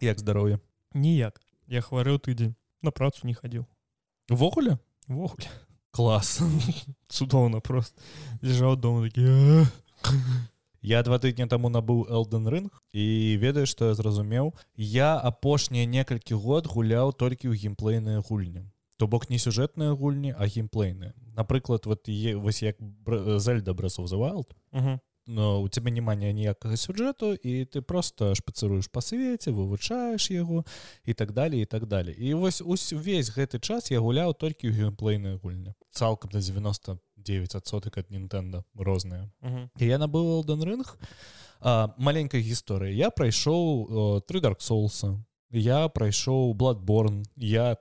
як здароўе ніяк. Я хварэў тыдзень. На працу не хадзіў увогуле ввогуле класс. Цудоўна просто. Лежаў дома такі я два тыдня таму набыў элден рынг і ведаю што я зразумеў я апошнія некалькі год гуляў толькі ў геймплейныя гульні то бок не сюжэтныя гульні а геймплейныя напрыклад вот е вось як зельда брасов завал но у тебя няма ніякага сюжэту і ты просто шпацыруеш па свеце вывучаеш яго і так далее і так далее. І вось увесь гэты час я гуляў толькі ў геймплейныя гульні. Цалкам на 99соток ад Нтэнда розныя. І я набыў дэн рынг маленькая гісторыя. Я прайшоў три дарк соуса я прайшоў бладборн я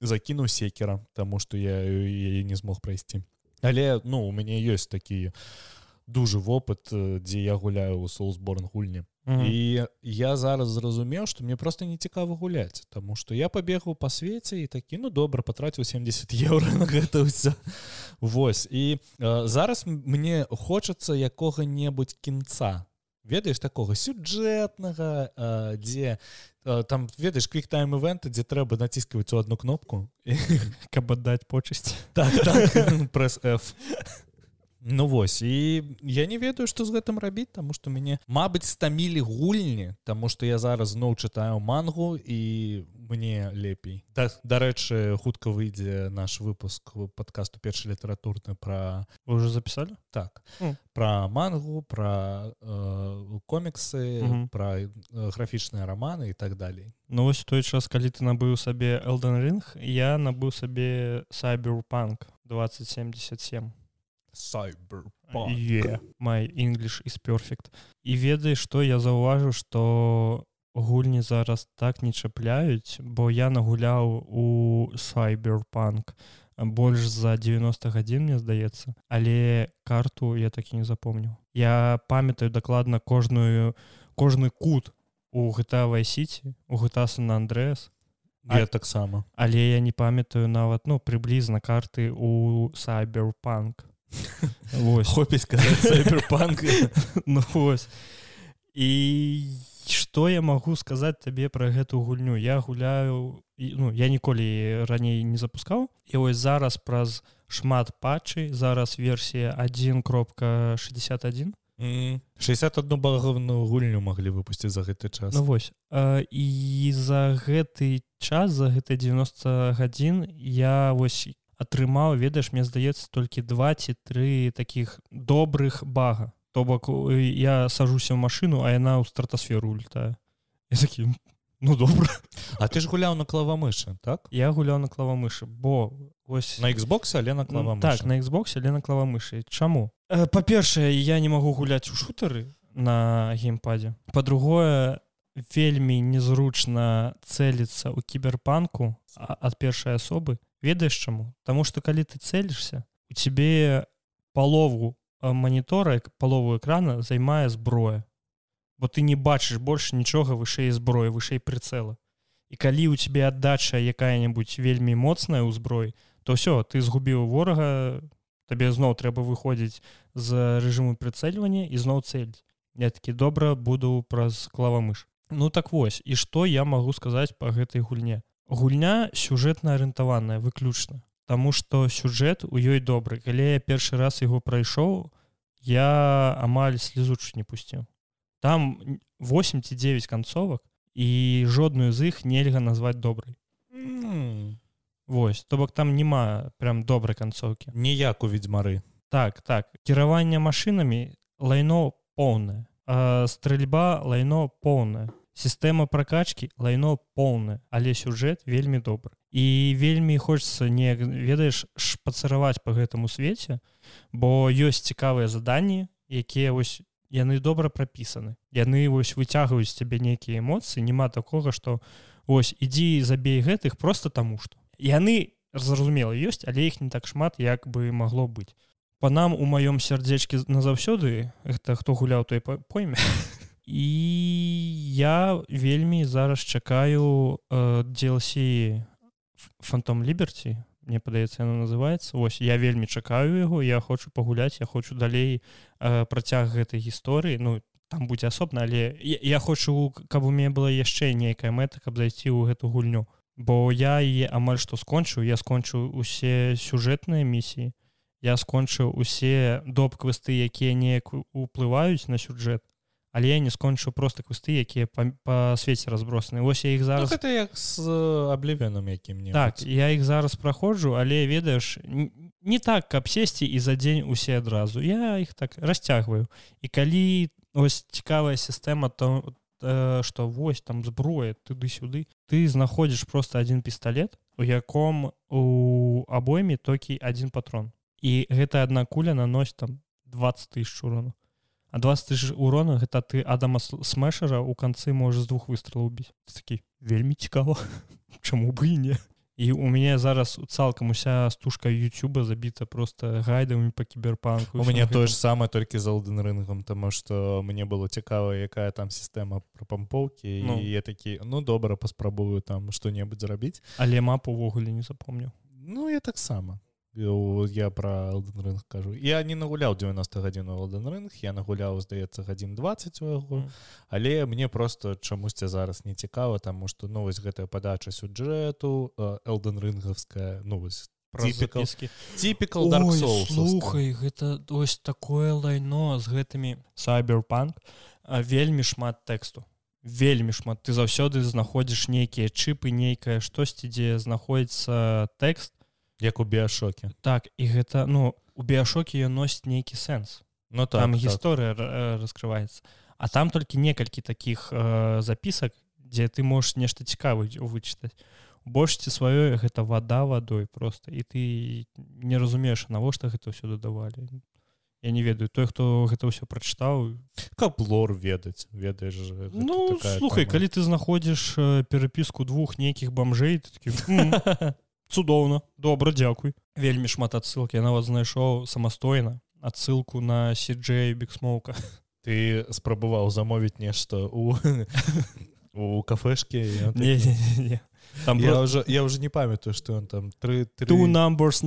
закінуў секера тому что я яе не змог прайсці. Але ну у мяне ёсць такія у дужы вопыт дзе я гуляю у соусборн гульні. Mm -hmm. і я зараз зразумеў што мне просто не цікава гуляць Таму што я пабегаў па свеце і такі ну добра патраціў 70 еўра на гэта ўсё Вось і э, зараз мне хочацца якога-небудзь кінца ведаеш такога сюджэтнага э, дзе э, там ведаеш квіктайм івенты дзе трэба націскаваць у одну кнопку. Каб аддаць почасць так, так, пресс F Ну вось і я не ведаю што з гэтым рабіць таму што мяне Мабыць стамілі гульні Таму што я зараз зноў чытаю мангу і мне лепей. Да, Дарэчы хутка выйдзе наш выпуск падкасту першы літаратурны пра вы уже запісалі? Так. Mm. пра мангу пра э, коміксы mm -hmm. пра э, графічныя раманы і так далей. Ну вось той час калі ты набыў сабе элден рынг я набыў сабе сайберпанк 2077 cyber май english is perfect. І ведай што я заўважыў што гульні зараз так не чапляюць бо я нагуляў у cyberпанк больш за 90 гадзін мне здаецца але карту я так і не запомніў. Я памятаю дакладна кожную кожны кут у гэтавай сіці у гэтаса на андрэс я таксама. але я не памятаю нават ну прыблізна карты у cyberпанк хопіць сказаць ну вось і что я магу сказаць табе пра гэту гульню? Я гуляю ну я ніколі раней не запускаў і вось зараз праз шмат патчы зараз версія 1 кропка 61 61 баговную гульню маглі выпусціць за гэты час. Ну, вось а, і за гэты час за гэты 90 гадзін я вось атрымаў ведаеш мне здаецца толькі два ці тры таких добрых бага. То бок я сажуся ў машину а яна ў стратасферу такі ну добра. А ты ж гуляў на клавамышы так? Я гуляў на клавамышы бо ось на xbox але на клава так на xbox але на клавамышы. Чаму? Па-першае я не магу гуляць у шутары на геймпадзе по-другое вельмі незручна цэліцца ў кіберпанку ад першай асобы ведаеш чаму Таму что калі ты цэлішся у тебе палову манітора палову экрана займае зброя бо ты не бачыш больше нічога вышэй зброі вышэй прыцэла і калі у тебе аддача якая-небудзь вельмі моцная ў зброі то ўсё ты згубіў ворага табе зноў трэба выходзіць з рэжыму прыцэльвання і зноў цэльць я такі добра буду праз клавамыш Ну так вось і што я магу сказаць по гэтай гульне гульня сюжэтна арыентаваная выключна. Таму што сюжэт у ёй добры. Калі я першы раз яго прайшоў я амаль слезучы не пусціў. Там 8 ці 9 канцовак і жодную з іх нельга назваць добрай. Mm. Вось то бок там няма прям добрай канцоўкі. Ніяк у ведьзьмары так так. Кіраванне машынамі лайно поўнае. Стрэльба лайно поўнае сістэма пракачкі лайно поўна але сюжэт вельмі добры і вельмі хочется не ведаеш шпацараваць по гэтаму свеце бо ёсць цікавыя заданні якія вось яны добра прапісаны. Яны вось выцягваюць цябе нейкія эмоцыі няма такога что ось ідзі забей гэтых просто таму что яны зразумела ёсць але іх не так шмат як бы магло быць. По нам у маём сярдзечке назаўсёды гэта хто гуляў той пойме і я вельмі зараз чакаю э, DLC фантом ліберці мне падаецца яно называется ось я вельмі чакаю яго я хочу пагуляць я хочу далей э, працяг гэтай гісторыі. Ну там будзе асобна але я, я хочу каб у мяне была яшчэ нейкая мэта каб зайти ў гэту гульню. Бо я і амаль што скончыў я скончыў усе сюжэтныя місіі я скончыў усе доп квесты якія неяк уплываюць на сюжэт але я не скончыў просто квесты якія па, па свеце разбросаны. Ось я іх зараз ну, это як з аблівеном якім не так я іх зараз праходжу але ведаеш не так каб сесці і за дзень усе адразу. Я іх так расцягваю. І калі ось цікавая сістэма то что вось там зброя туды-сюды ты знаходзіш просто один пісталлет у яком у абойме толькі один патрон. І гэта одна куля наносит там 20 тысяч урону а 20 тысяч урона гэта ты адама смешера у канцы можа з двух выстрелаў убіць такі вельмі цікава чаму бы і не? І у мяне зараз цалкам уся стужка Ютуба забіта просто гайдамі по кіберпанку у мяне тое ж самае толькі за алдын рынгам тому что мне было цікава якая там сістэма про пампоўкі ну. і я такі ну добра паспрабую там что-небудзь зрабіць але мапу увогуле не запомню ну я таксама я про рынг кажу я не нагуляў 90 гадзін Алден рынг я нагуляў здаецца гадзін 20 у яго mm. але мне просто чамусьці зараз не цікава тому что ну вось гэтая падача сюджэту элден рынгавская ну вось типікал слухай гэта ось такое лайно з гэтымі сайберпанк вельмі шмат тэксту. Вельмі шмат. Ты заўсёды знаходзіш нейкія чыпы нейкае штосьці дзе знаходіцца тэкст як у біашоке так і гэта ну у біашоке ён носіць нейкі сэнс. Но ну, так, там так. гісторыя раскрываецца. А там толькі некалькі таких э, запісак дзе ты можаш нешта цікавы вычытаць. Большасці сваёй гэта вода вадой просто і ты не разумееш навошта гэта ўсё дадавалі. Я не ведаю той хто гэта ўсё прачытаў. Каб лор ведаць ведаеш ну слухай тема. калі ты знаходзіш э, перапіску двух нейкіх бамжэй такі цудоўна. Добра дзякуй. Вельмі шмат адсылкі я нават знайшоў самастойна адсылку на сиджэй біксмоука. Ты спрабаваў замовіць нешта у у кафешке там я уже я уже не памятаю что он там. Три numbers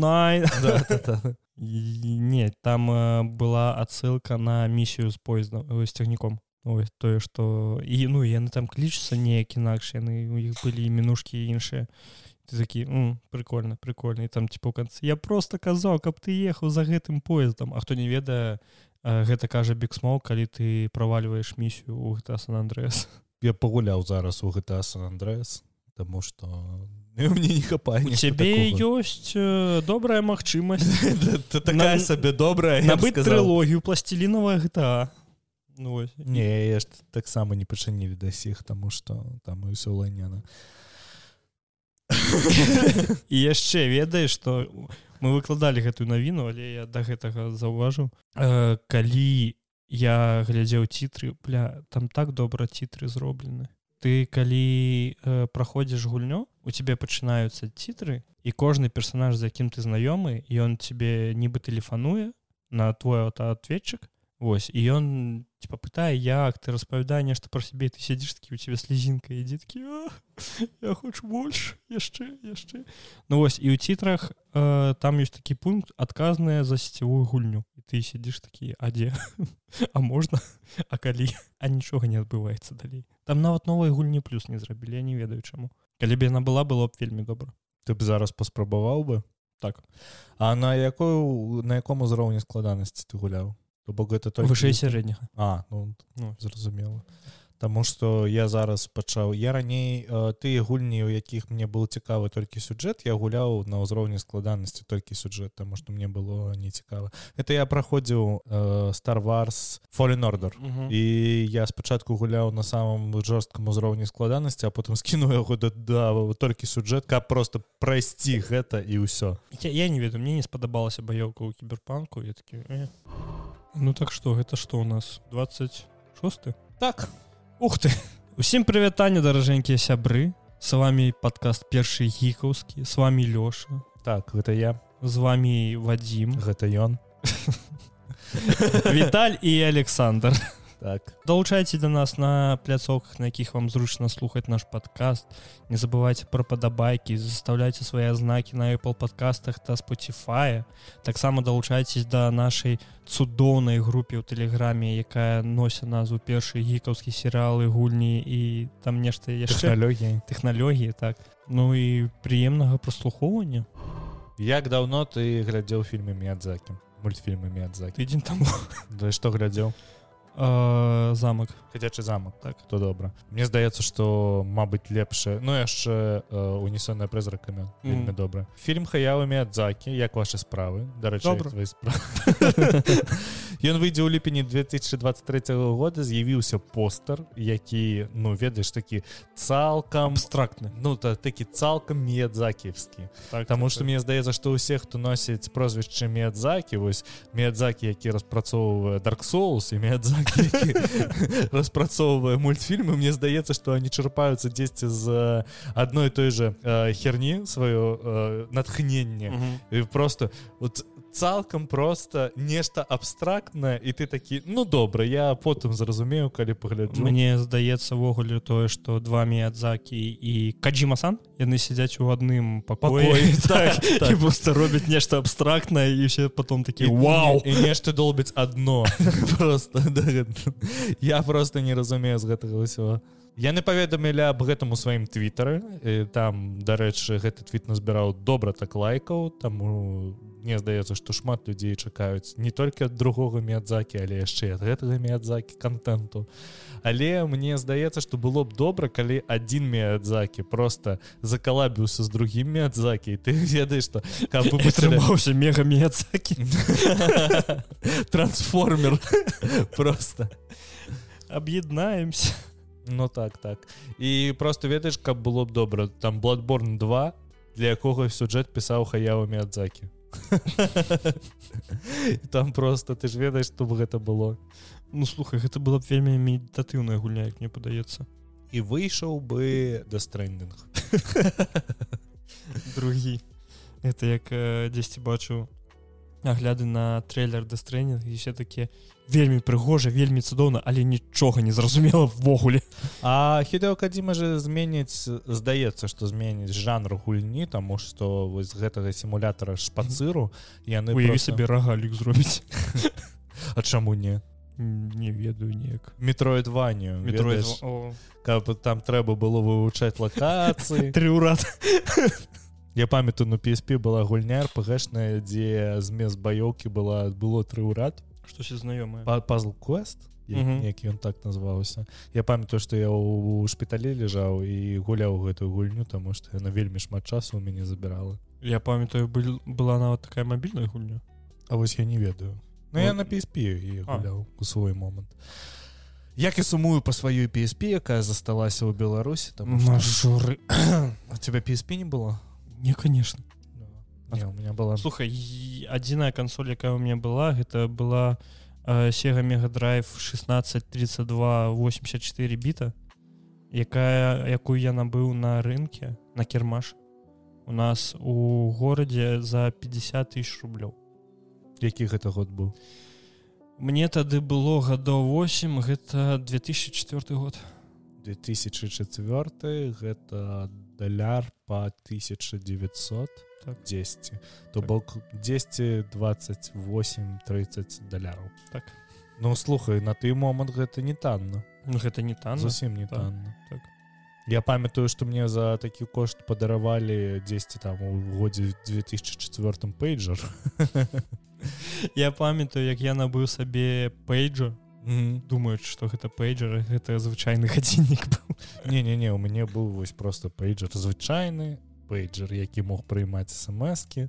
не там была адсылка на місію з поездом з цягніком тое что і ну яны там клічуцца неяк інакш яны у іх былі мінушкі іншыя ты такі прикольно і там типа канцы я просто казаў каб ты ехаў за гэтым поездом А хто не ведае гэта кажа біксмол калі ты правальваеш місію у гэта сан-андрэс я пагуляў зараз у гэта сан-андрэс тому что мне не хапае цябе ёсць добрая магчымасць. Такая сабе добрая набыць трылогію пласцілінавая гэта ну, не таксама не пачанілі да сіх тому что там і ўсё лайняна. а і яшчэ ведаеш что мы выкладалі гэтую навіну але я до гэтага заўважу э, калі я глядзеў цітры бля там так добра цітры зроблены. Ты калі э, праходзіш гульню у тебе пачынаюцца цітры і кожны персонаж за якім ты знаёмы ён тебе нібы тэлефануе на твой аўтаатветчык Вось і ён типа пытае як ты распавядае нешта пра сябе ты сядзіш такі у тебе слезінка і дзеткі я хочу больш яшчэ яшчэ Ну вось і ў цітрах э, там ёсць такі пункт адказная за сецевую гульню і ты сядзіш такі а дзе а можна а калі а нічога не адбываецца далей там нават новай гульні плюс не зрабілі я не ведаю чаму калі б яна была было б вельмі добра ты б зараз паспрабаваў бы? Так. А на якую на якому узроўні складанасці ты гуляў то бок гэта то вышэй сярэдняга а ну, ну. зразумела Таму что я зараз пачаў я раней э, тыя гульні у якіх мне был цікавы толькі сюджэт я гуляў на ўзроўні складанасці толькі сюджэт тому что мне было не цікава. Это я праходзіў star wars fallen order. Uh -huh. і я спачатку гуляў на самом жорсткам узроўні складанасці а потым скіну яго да, да толькі сюджэт каб просто прайсці гэта і ўсё. Я, я не ведаю мне не спадабалася баёўка ў кіберпанку я такі э. Ну так что гэта что у нас? 26 так. Ух ты! Усім прывітанне даражэнькія сябры. С вами подкаст першы гікаўскі с вами лёша. Так гэта я. З вами Вадзім гэта ён Віталь і Александр так. Долучайце до нас на пляцоўках на якіх вам зручна слухаць наш подкаст. Не забывайте про падабайкі заставляйте свае знакі на apple подкастах та spotify. Таксама далучайцесь до нашай цудоўнай групе ў тэлеграме якая нося назву першы гікаўскі серыялы гульні і там нешта яшчэ. Тэхналогіі тэхналогіі так. Ну і прыемнага праслухоўвання як даўно ты глядзеў фільмы мядзакі мультфільмы мядзакі тыдзень там да што глядзеў замак хацячы замак так. То добра Мне здаецца што мабыць лепшае ну яшчэ унесённая прызракамі вельмі добра фільм хаявымі адзакі як ваши справы дарэчы Ён выйдзе ў ліпені 2023 года з'явіўся постер які ну ведаеш такі цалкам абстрактны ну та такі цалкам медзакіевскі так, Таму так, што мне здаецца што ўсе хто носіць прозвішча медзакі вось медзакі які распрацоўвае дарк соус і медзакі распрацоўвае мультфільмы мне здаецца што они чарпаюцца дзесьці з адной той же э, херні сваё э, натхненне і просто вот цалкам просто нешта абстрактнае і ты такі ну добра я потым зразумею калі пагляджу мне здаецца ввогуле тое что два міядзакі і каджімасан яны сядзяць у адным пакоі так, так. просто робяць нешта абстрактнае і все потом такі Вау! і нешта долбіць адно. Просто я просто не разумею з гэтага ўсё яны паведамілі аб гэтым у сваім твиттары там дарэчы гэты твіт назбіраў добра так лайкаў. Таму мне здаецца што шмат людзей чакаюць не толькі ад другога мядзакі але яшчэ ад гэтага мядзакі контенту але мне здаецца што было б добра калі адзін мядзакі просто закалабіўся з другім мядзакі ты ведаеш што атрымаўся мега мядзакі трансформер. Просто аб'яднаемся Ну так так. І просто ведаеш каб было б добра. Там бладборн 2 для якога сюджэт пісаў хаява мядзакі там просто ты ж ведаеш што б гэта было. Ну слухай гэта была б вельмі медытатыўная гульня як мне падаецца. І выйшаў бы да стрэндинг другі. Это як дзесьці бачу агляды на трейлер да стрэндинг і все такі вельмі прыгожа вельмі цудоўна але нічога не зразумела ввогуле а хідэокадзіма же зменіць здаецца што зменіць жанр гульні таму што вось гэтага сімулятора шпацыру яны уяві просто... сабе рагалік зробіць. А чаму не? Не ведаю неяк метроідванню каб там трэба было вывучаць лакацыі. Трыурад. Я памятаю на PSP была гульня пгшная дзе змест баёўкі была было трыурад штось знаёмае пазл квест які ён так назваўся я памятаю што я ў шпіталі ляжаў і гуляў гэтую гульню таму што яна вельмі шмат часу у мяне забірала я памятаю был была нават такая мабільная гульня. А вось я не ведаю. Ну я на PSP гуляў у свой момант як і сумую по сваёй PSP якая засталася ў беларусі там мажоры. У тебя PSP не было? Не конечно Не, у меня была слухай адзіная кансоль якая у меня была гэта была сега мегадрайв 1632 84 біта якая якую я набыў на рынке на кірмаш у нас у горадзе за 50 тысяч рублёў які гэта год быў? Мне тады было гадоў 8 гэта 2004 год. 2004 гэта даляр по 1900 так. 10 то так. бок 10 28 30 даляраў так. Ну слухай на ты момант гэта не танна. Ну, гэта не там зусім не танна. так, так. я памятаю что мне за такі кошт падаравалі 10 там у годзе 2004 пейджер я памятаю як я набыў сабе пейджу думаюць что гэта пейджер гэта звычайны гадзіннік не не не у мяне быў вось просто пейджер звычайны пейджер які мог прыймаць смски.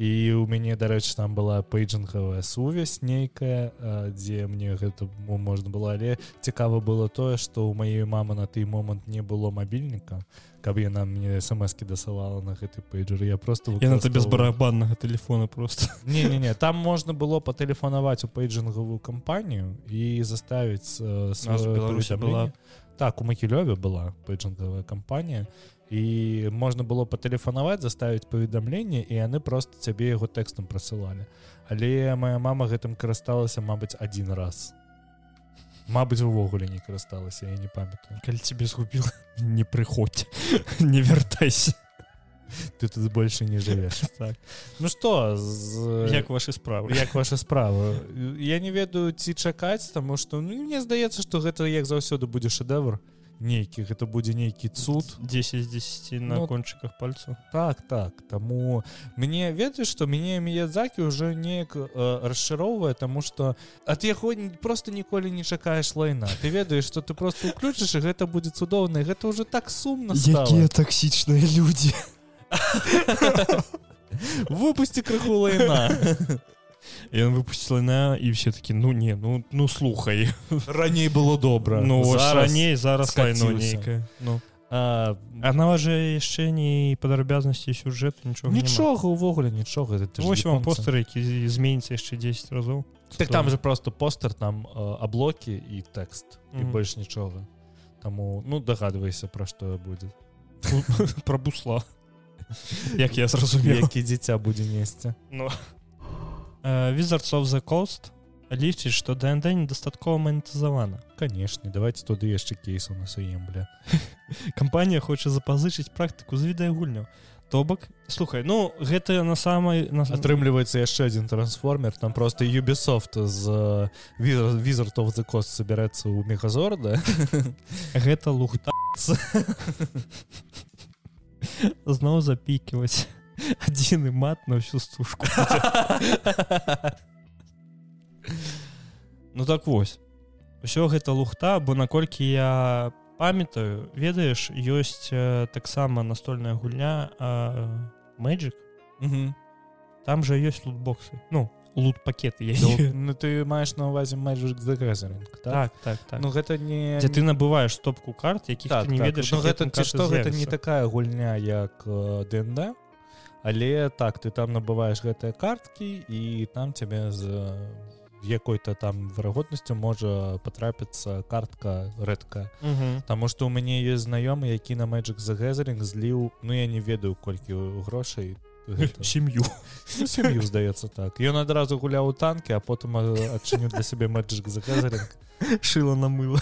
І у мяне дарэчы там была пейджингавая сувязь нейкая дзе мне гэта можна было але цікава было тое што у маёй мамы на той момант не было мабільніка каб яна мне смски дасылала на гэты пейджер. Я просто я на без барабаннага телефона просто не не не там можна было патэлефанаваць у пейджингавую кампанію і заставіць Беларусь была так у макілёве была пейджингавая кампанія і можна было патэлефанаваць заставіць паведамленне і яны просто цябе яго тэкстам прасылалі але моя мама гэтым карысталася Мабыць один раз. Мабыць увогуле не карысталася я не памятаю. Калі тебе згубіла не прыходзь не вяртайся ты тут больше не жывеш так. Ну что з... як ваши справы як ваша справа я не ведаю ці чакаць таму что ну, мне здаецца что гэта як заўсёды будзе шэдэвр нейкі гэта будзе нейкі цуд. 10 з 10 на Ну, кончыках пальцу так так таму мне ведаеш што мяне міядзакі уже неяк э, расчароўвае таму что ад яго просто ніколі не чакаеш лайна. Ты ведаеш что ты просто уключыш і гэта будзе цудоўна гэта уже так сумна стала. таксічныя людзі выпусти крыху лайна ён выпусціла на і все такі ну не ну ну слухай раней было добра ну раней зараз скаціўся. лайно нейкае ну. А, вас же яшчэ не падрабязнасці сюжэту нічога няма. нічога увогуле нічога гэта ж Вось вам японцы. постер які зменіцца яшчэ 10 разоў так там же просто постер там э, аблокі і тэкст і Мгм. больш нічога таму ну дагадвайся пра што будзе про бусла. Як я зразумеў які дзіця будзе несці Ну. Э, Wizards of the Coast лічыць што ДНД недастаткова манетызавана канешне давайте туды яшчэ кейсу на сваім бля. Кампанія хоча запазычыць практыку з відэагульняў то бок слухай ну гэта на самай на... атрымліваецца яшчэ адзін трансформер. Там просто Ubisoft з э, Wizard Wizard of the Coast забярэцца ў мегазорда. Гэта лухта зноў запіківаць адзіны мат на ўсю стужку ну так вось ўсё гэта лухта бо наколькі я памятаю ведаеш ёсць э, таксама настольная гульня Magic. Мгм. там жа ёсць лутбоксы. Ну лут пакеты я Ну, ну ты маеш на увазе Magic the Gathering так? так так так. Ну гэта не дзе ты набываеш стопку карт якіх так, ты не так. ведаеш ну, гэта ці што гэта не такая гульня як э, ДНД але так ты там набываеш гэтыя карткі і там цябе з якой-то там верагоднасцю можа потрапіцца картка рэдка. Таму што ў мяне ёсць знаёмы які на Magic the Gathering зліў ну я не ведаю колькі грошай сям'ю. Ну, сям'ю здаецца так. Ён адразу гуляў у танкі а потым адчыніў для сябе Magic the Gathering. Шыла на мыла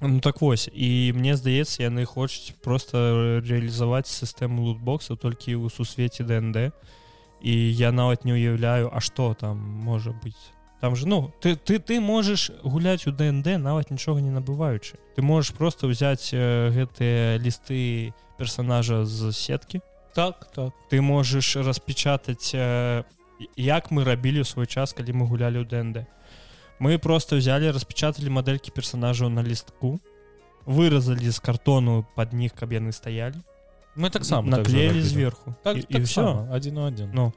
ну так вось. І мне здаецца яны хочуць просто рэалізаваць сістэму лутбокса толькі ў сусвеце ДНД. І я нават не ўяўляю а што там можа быць. Там же ну ты ты ты можаш гуляць у ДНД нават нічога не набываючы. Ты можаш просто ўзяць гэтыя лісты персонажа з сеткі. Так так. Ты можаш распечатаць як мы рабілі ў свой час калі мы гулялі ў ДНД мы просто взяли распечатали мадэлькі персонажаў на лістку выразалі з картону под них каб яны стаялі мы таксама так наклеілі рабілі. зверху так, і, так і все само, адзін у адзін Ну.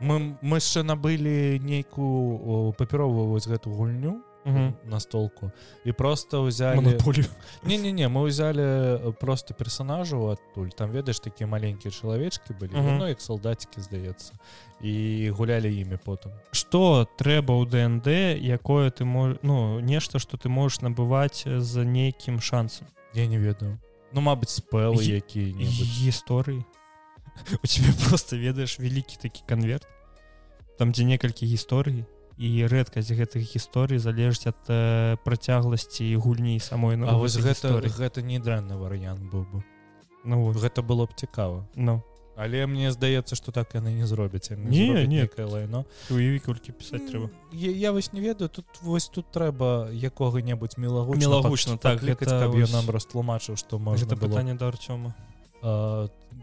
мы мы яшчэ набылі нейкую папяровую вось гэту гульню на столку. І просто ўзялі монополію не не не мы ўзялі э, просто персонажаў адтуль там ведаеш такія маленькія чалавечкі былі Мгм. ну як салдацікі здаецца і гулялі імі потым что трэба ў ДНД якое ты мож ну нешта что ты можаш набываць з нейкім шансам я не ведаю. Ну мабыць спелы якія-небудзь гісторыі у тебе просто ведаеш вялікі такі конверт там дзе некалькі гісторый і рэдкасць гэтых гісторый залежыць ад э, працягласці гульні самой А вось гэта гісторыі. гэта не дрэнны варыянт быў бы. Ну, вот, гэта было б цікава. Ну. Але мне здаецца што так яны не зробяць. Не, не. лайно. Ты уяві колькі пісаць трэба. Я, я вось не ведаю тут вось тут трэба якога-небудзь мілагучна Мілагучна, так, паклікаць, гэта каб ён вось- нам растлумачыў што можна гэта было. пытанне да Артёма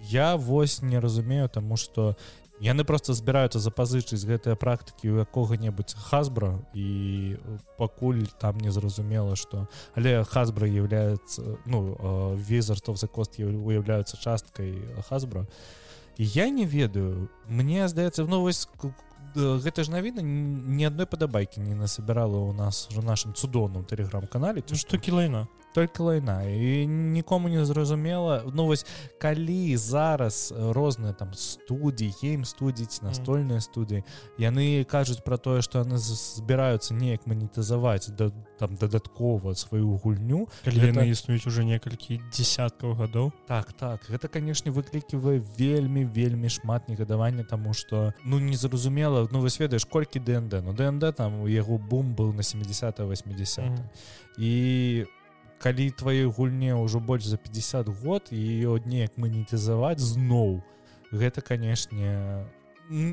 я вось не разумею таму что яны просто збіраюцца запазычыць гэтыя практыкі у якога-небудзь хасбра і пакуль там не зразумела что але хасбра является ну візартов за кост уяўляюцца часткай хасбра. І я не ведаю мне здаецца ну вось к- к- гэта ж навіна ні адной падабайкі не насабірала у нас у нашым цудоўным тэлеграм-канале Ну, што? кілайна только лайна і нікому не зразумела ну вось калі зараз розныя там студіі гейм студіць настольныя студыі яны кажуць про тое что яны збіраюцца неяк манетызаваць да там дадаткова сваю гульню калі яны існуюць уже некалькі десяткаў гадоў так так. Гэта канешне выкліківае вельмі вельмі шмат негадавання тому что ну незразумела ну вы ведаеш колькі днд ну днд там у яго бум был на 70 80 mm -hmm. і калі твоей гульне ўжо больш за 50 год і ее неяк манетызаваць зноў гэта канешне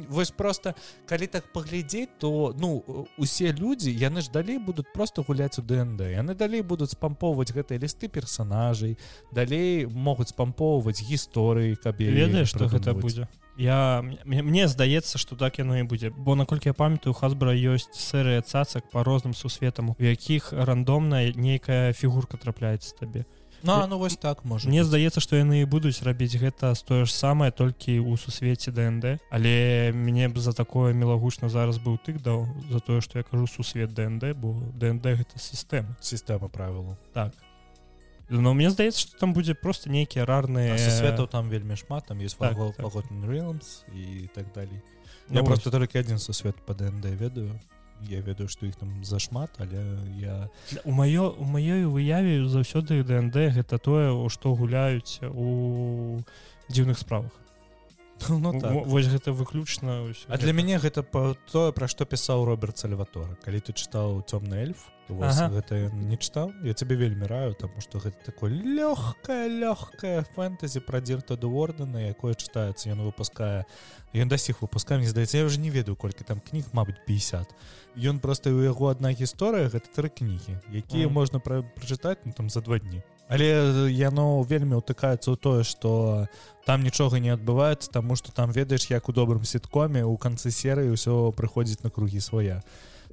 вось просто калі так паглядзець то ну усе людзі яны ж далей будуць просто гуляць у днд. Яны далей будуць спампоўваць гэтыя лісты персонажай далей могуць спампоўваць гісторыі каб ведаеш что гэта будзе? Я мне здаецца что так яно і будзе. Бо наколькі я памятаю хасбра ёсць серыя цацак по розным сусветам у якіх рандомная нейкая фігурка трапляецца табе Ну, ну вось так можа Мне здаецца што яны будуць рабіць гэта з тое ж самае толькі ў сусвеце ДНД. Але мне б за такое мілагучна зараз быў тык даў за тое што я кажу сусвет ДНД бо ДНД гэта сістэма сістэма правілу так. Но мне здаецца што там будзе просто нейкія рарныя светаў там вельмі шмат там есть так, так. і так далей я ну, просто толькі адзін сусвет по ДНД ведаю я ведаю што іх там зашмат але я у маё у маёй выяве заўсёды днд гэта тое у што гуляюць у дзіўных справах ну, так. вось гэта выключна а для мяне гэта па тое пра што пісаў роберт сальватора калі ты чытаў цёмны эльф ага. гэта не чытаў я цябе вельмі раю таму што гэта такое лёгкая лёгкая фэнтэзі пра дзірта дуордена якое чытаецца ён выпускае ён да сіх выпускае мне здаецца я уже не ведаю колькі там кніг мабыць 50 ён просто у яго одна гісторыя гэта тры кнігі якія mm. можна пра прачытаць ну, там за два дні але яно вельмі ўтыкаецца ў тое что там нічога не адбываецца тому что там ведаеш як у добрым сіткоме у канцы серыі ўсё прыходзіць на кругі свая.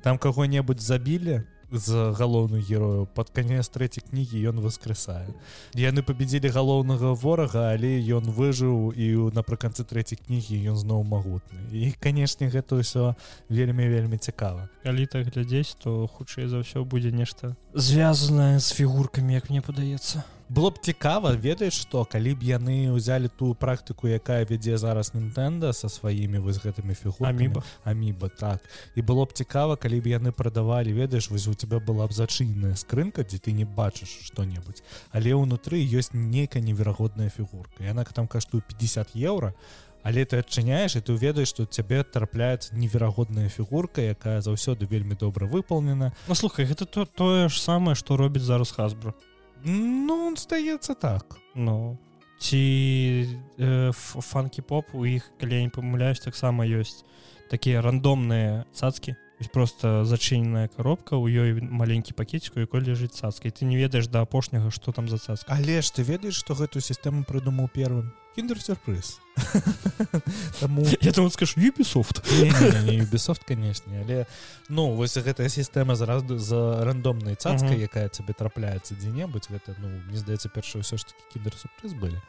Там каго-небудзь забілі з галоўную герою под канец трэцяй кнігі ён воскресае яны победзілі галоўнага ворага але ён выжыў і напрыканцы трэцяй кнігі ён зноў магутны. І канешне гэта ўсё вельмі вельмі цікава. Калі так глядзець то хутчэй за ўсё будзе нешта звязанае з фігуркамі як мне падаецца было б цікава ведаеш што калі б яны ўзялі ту практыку якая вядзе зараз Нтэнда са сваімі вось гэтымі фігураміба аміба. Так. І было б цікава калі б яны прадавалі ведаеш вось у тебя была б зачынная скрынка дзе ты не бачыш што-небудзь але ўнутры ёсць нейкая неверагодная фігурка. Яна там каштуе 50 еўра але ты адчыняеш і ты ведаеш што цябе трапляецца неверагодная фігурка якая заўсёды вельмі добра выполнена Ну слухай гэта то тое ж самае што робіць зараз хасбру Ну здаецца так Ну. Ці э, фанкі поп у іх калі я не памыляюсь таксама ёсць такія рандомныя цацкі просто зачыненая коробка у ёй маленькі пакетку якой ляжыць цацкай ты не ведаеш да апошняга что там за цацка. Але ж ты ведаеш што гэтую сістэму прыдумаў первым? Киндер сюрприз Таму я там скажу юбісофт юбісофт канешне але ну вось гэтая сістэма заразду за рандомнай цацкай якая цябе трапляецца дзе-небудзь гэта ну мне здаецца перша ўсё ж таки киндер сюрприз былі.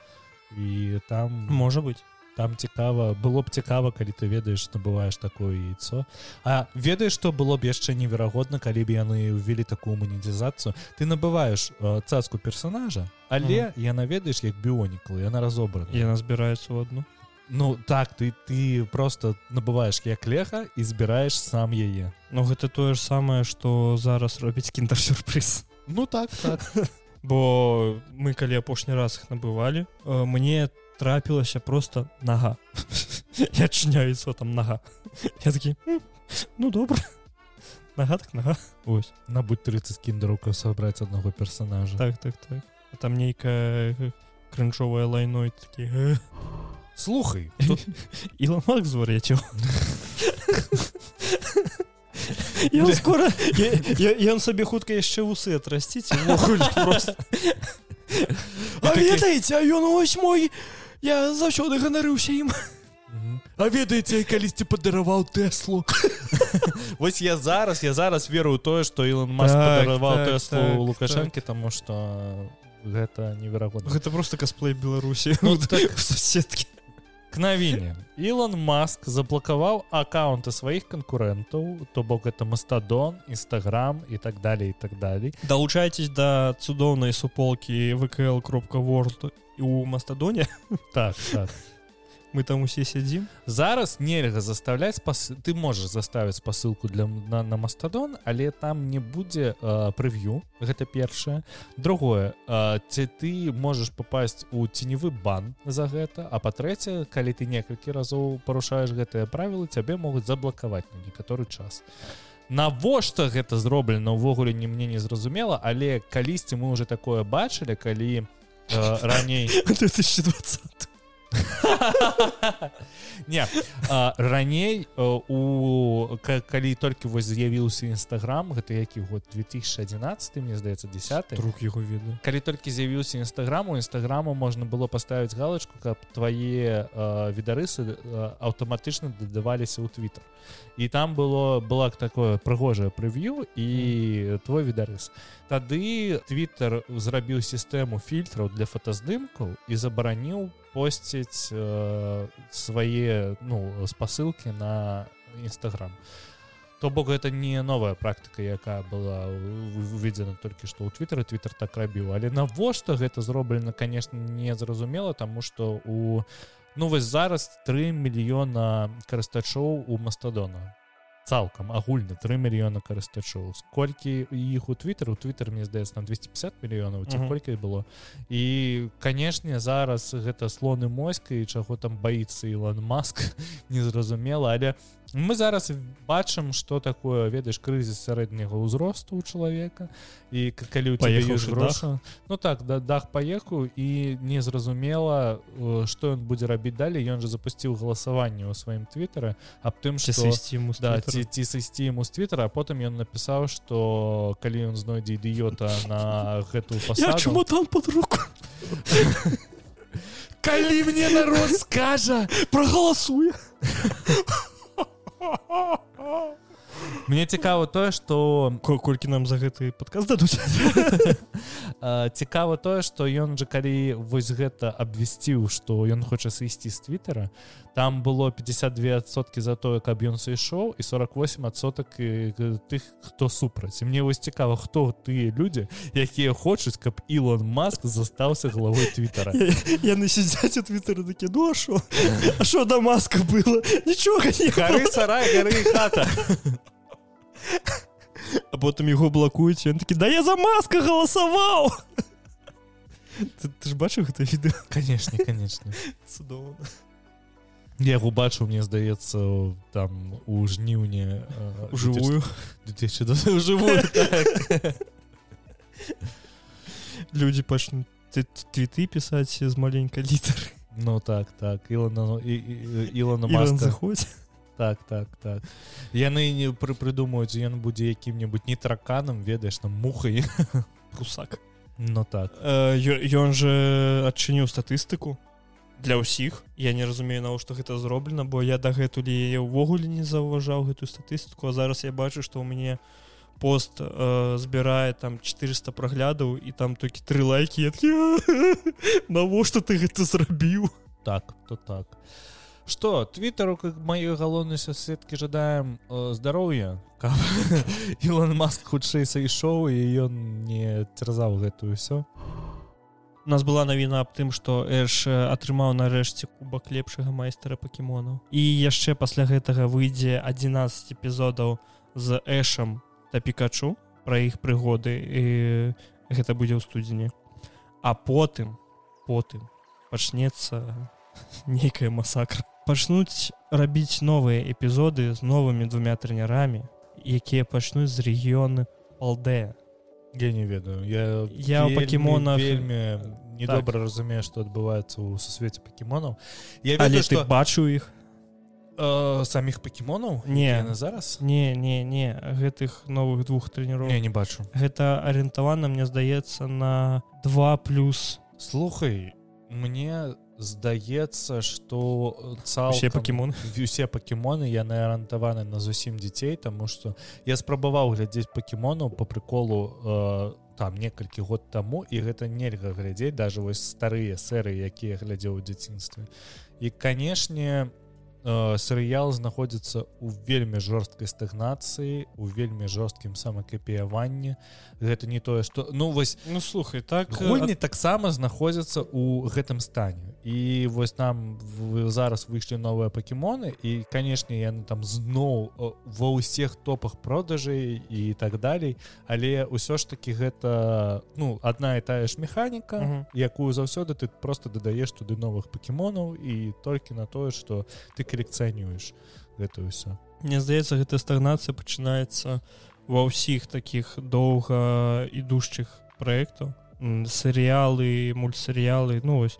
І там можа быть там цікава было б цікава калі ты ведаеш набываеш такое яйцо. А ведаеш што было б яшчэ неверагодна калі б яны ўвялі такую манетызацыю? Ты набываеш э, цацку персонажа але ага. яна ведаеш як біонікла яна разобрана. Яна збіраецца ў одну Ну так ты ты просто набываеш як леха і збіраеш сам яе. Ну гэта тое ж самае што зараз робіць кінтар сюрприз Ну так, так. бо мы калі апошні раз их набывалі э, мне там трапілася просто нага. Я адчыняюся там нага. Я такі ну добра нага так нага. Ось. Набудь 30 кіндерка сабраць аднаго персонажа. Так так так. А там нейкая крынчовая лайной такі слухай іламак звар'яцеў ён скоро ён сабе хутка яшчэ вусы атрасціць ведаеце ён ось мой я заўсёды ганарыўся ім А ведаеце калісьці падараваў тэслу Вось я зараз я зараз веру тое што Ілон Мас падараваў так, тэслу так, лукашэнкі так. таму што гэта неверагодна гэта просто касплей беларусі ну, так... сусеткі к навіне Ілон Маск заблакаваў аккаунты сваіх канкурэнтаў то бок это мастадон нстаграм і так далее і так далей далучайтесь да цудоўнай суполкі вКл кропка world у мастадоне так, так. Мы там усе сядзім зараз нельга заставляць спас... ты можешь заставіць спасылку для на, на мастадон але там не будзе прэв'ю гэта першае другое. Ці ты можешь попасть у ценевы бан за гэта а па-трэцяе калі ты некалькі разоў парушаеш гэтыя правілы цябе могуць заблакаваць на некаторы час. Навошта гэта зроблена увогуле не мне не зразумела але калісьці мы уже такое бачылі калі раней 2020 не раней у калі толькі вось з'явіўся нстаграм гэта які год 2011 мне здаецца 10 рук яго веду калі толькі з'явіўся нстаграму нстаграму можна было паставіць галочку каб твае відарысы аўтаматычна дадаваліся ў твиттер. І там было была такое прыгожае прыв'ю і твой відарыс тады твиттер зрабіў сістэму фільтраў для фотаздымкаў і забараніў посціць э, свае ну спасылкі на нстаграм то бок гэта не новая практыка якая была уведзена толькі што ў твиттер твиттер так рабіў але навошта гэта зроблена конечно незразумела тому что у ну вось зараз 3 мільёна карыстачоў у мастадона цалкам агульна 3 мільёна карыстачоў сколькі іх у твиттер у твиттер мне здаецца на 250 мільёнаў ці колькі было? І канешне зараз гэта слоны моська і чаго там баіцца Ілон Маск незразумела але мы зараз бачым что такое ведаеш крызіс сярэдняга ўзросту у чалавека. І калі у гроша ну так да дах паехаў і незразумела что ён будзе рабіць далей. Ён же запусціў галасаванне ў сваім твиттера аб тым что да, ці, ці сысці ему з твиттера а потым ён напісаў что калі ён знойдзе ідыёта на гэтую чему там под руку? Калі мне народ скажа прогаласуе мне цікава тое что колькі нам за гэты падказ дадуць? Цікава тое что ён жа калі вось гэта абвясціў что ён хоча сысці з твиттера там было 52сотки за тое каб ён сышоў і 48 адсотак тых хто супраць. Мне вось цікава хто тыя людзі якія хочуць каб Ілон Маск застаўся головой твиттера яны сядзяць у твиттера такі душу А що да маска было? Нічога не гары хата а потым яго блакуюць ён такі да я за маска галасаваў ты, ты ж бачыў гэта відэо конечно конечно. Цудоўна я яго бачу мне здаецца там у жніўні у жывую жывую людзі пачнуць твіты пісаць з маленькай літары ну так так. Ілана ілана заходзь так так так. Яны не пры прыдумаюць ён будзе якім-небудзь не тараканам ведаеш там мухай прусак ну так. Ён же адчыніў статыстыку для ўсіх. Я не разумею навошта гэта зроблена бо я дагэтуль яе ўвогуле не заўважаў гэтую статыстыку. А зараз я бачу што ў мяне пост э, збірае там 400 праглядаў і там толькі тры лайки навошта ты гэта зрабіў? Так то так. а что твиттеру как моей галоўнай сеткі жадаем э, здароўя Ілон Маск хутчэй сайшоў і ён не церзаў гэтую ўсё у нас была навіна аб тым что эш атрымаў нарэшце кубак лепшага майстра пакемонаў і яшчэ пасля гэтага выйдзе 11 эпізодаў з эшам та пікачу пра іх прыгоды і гэта будзе ў студзені. А потым потым пачнецца нейкая масакра пачнуць рабіць новыя эпізоды з новымі двумя трэнерамі якія пачнуць з рэгіёны алдэ я не ведаю. Я я ў пакемонах вельмі недобра так. разумею што адбываецца ў сусвеце пакемонаў. Я ведаю, Але што... ты бачыў іх? э, саміх пакемонаў? Не. Зараз? Не не не. Гэтых новых двух трэнераў я не бачу. Гэта арыентавана мне здаецца на два плюс. Слухай мне здаецца что цалкам пакемон усе пакемоны яны арыентаваны на зусім дзяцей тому что я спрабаваў глядзець пакемонаў по приколу там некалькі год таму і гэта нельга глядзець даже вось старыя серы якія глядзеў у дзяцінстве і канешне э, серыял знаходзіцца у вельмі жорсткай стагнацыі у вельмі жорсткім самакапіяванні гэта не тое что ну вось ну слухай так гульні таксама знаходзяцца у гэтым стане і вось нам вы зараз выйшлі новыя пакемоны і канешне яны там зноў ва ўсіх топах продажай і так далей але ўсё ж таки гэта ну одна і тая ж механіка uh -huh. якую заўсёды ты просто дадаеш туды новых пакемонаў і толькі на тое что ты калекцыянуеш гэта ўсё Мне здаецца гэта стагнацыя пачынаецца ва ўсіх таких доўга ідушчых праектаў серыялы мультсерыялы ну вось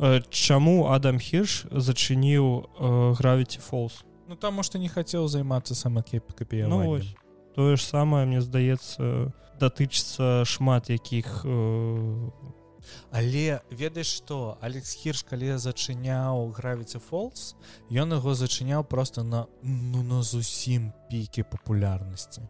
Э, чаму адам хірш зачыніў гравіці фолз ну таму што не хацеў займацца самакепкапі ну, тое ж самае мне здаецца датычыцца шмат якіх э... але ведаеш што алекс хірш калі зачыняў гравіці фолз ён яго зачыняў просто на ну на зусім піке папулярнасці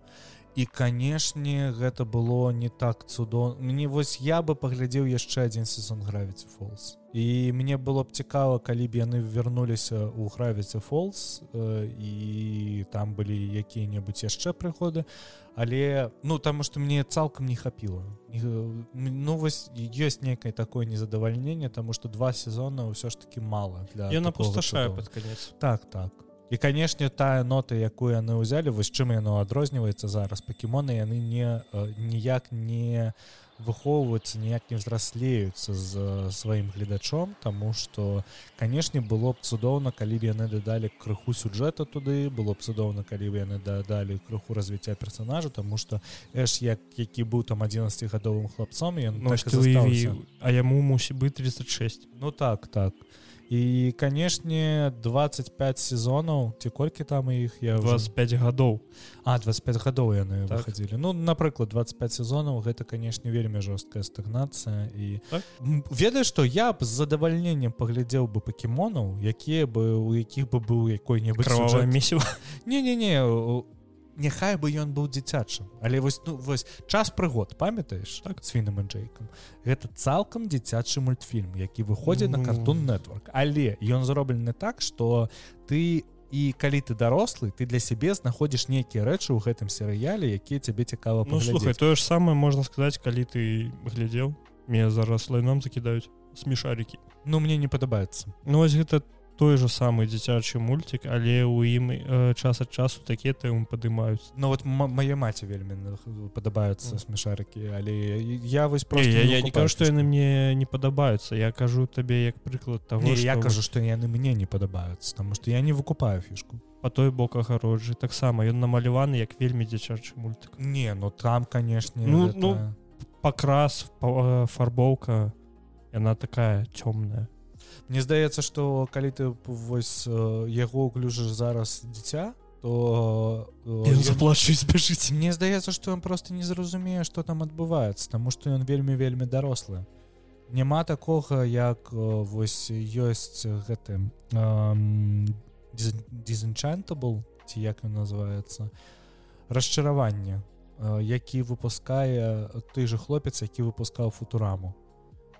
і канешне гэта было не так цудо мне вось я бы паглядзеў яшчэ адзін сезон гравіці фолз і мне было б цікава калі б яны вярнуліся ў гравіцы фолз э, і там былі якія-небудзь яшчэ прыходы але ну таму што мне цалкам не хапіла ну вось ёсць некае такое незадавальненне таму што два сезона ўсё ж таки мала для я напусташаю под конец. Так так і канешне тая нота якую яны ўзялі вось чым яно адрозніваецца зараз. Пакемоны яны не ніяк не выхоўваюцца ніяк не взраслеюцца з сваім гледачом тому что канешне было б цудоўна калі б яны дадалі крыху сюджэта туды было б цудоўна калі б яны дадалі крыху развіцця персонажа тому что эш як які быў там 11гадовым хлапцом ён ну, так а яму мусі быць 36 ну так так. то і канешне 25 сезонаў ці колькі там іх я 25 гадоў а 25 гадоў яны так. выходзілі ну напрыклад 25 сезонаў гэта канешне вельмі жорсткая стагнацыя і так? ведаеш што я б з задавальненнем паглядзеў бы пакемонаў якія бы у якіх бы быў якой-небудзь місіў не не не у няхай бы ён быў дзіцячым. Але вось ну вось час прыгод памятаеш так свіным джейкам гэта цалкам дзіцячы мультфільм які выходзіць mm. на картун нетворк але ён зроблены так что ты і калі ты дарослы ты для сябе знаходзіш нейкія рэчы ў гэтым серыяле якія цябе цікава ну, слухай тое ж самае можна сказаць калі ты глядзеў. Мне зараз лайном закідаюць смешарікі ну мне не падабаецца. Ну вось гэта ты той же самый дзіцячы мультик але у ім э, час ад часу такія тэмы падымаюць. Ну вот мае маці вельмі падабаюцца смешарыкі але я вось про я, я не кажу што яны мне не падабаюцца. Я кажу табе як прыклад того не, я кажу што яны мне не падабаюцца тому что я не выкупаю фішку по той бок агароджы таксама. Ён намаляваны як вельмі дзіцячы мультик. Не ну там канешне ну, гэта... ну пакрас па, фарбоўка яна такая цёмная Мне здаецца что калі ты вось яго уключыш зараз дзіця то заплачуць бяжыць Мне здаецца что ён просто не зразумее что там адбываецца тому что ён вельмі вельмі дарослы. Няма такога як вось ёсць гэтым дизенчантабл ці як ён называется расчараванне які выпускае той же хлопец які выпускаў футураму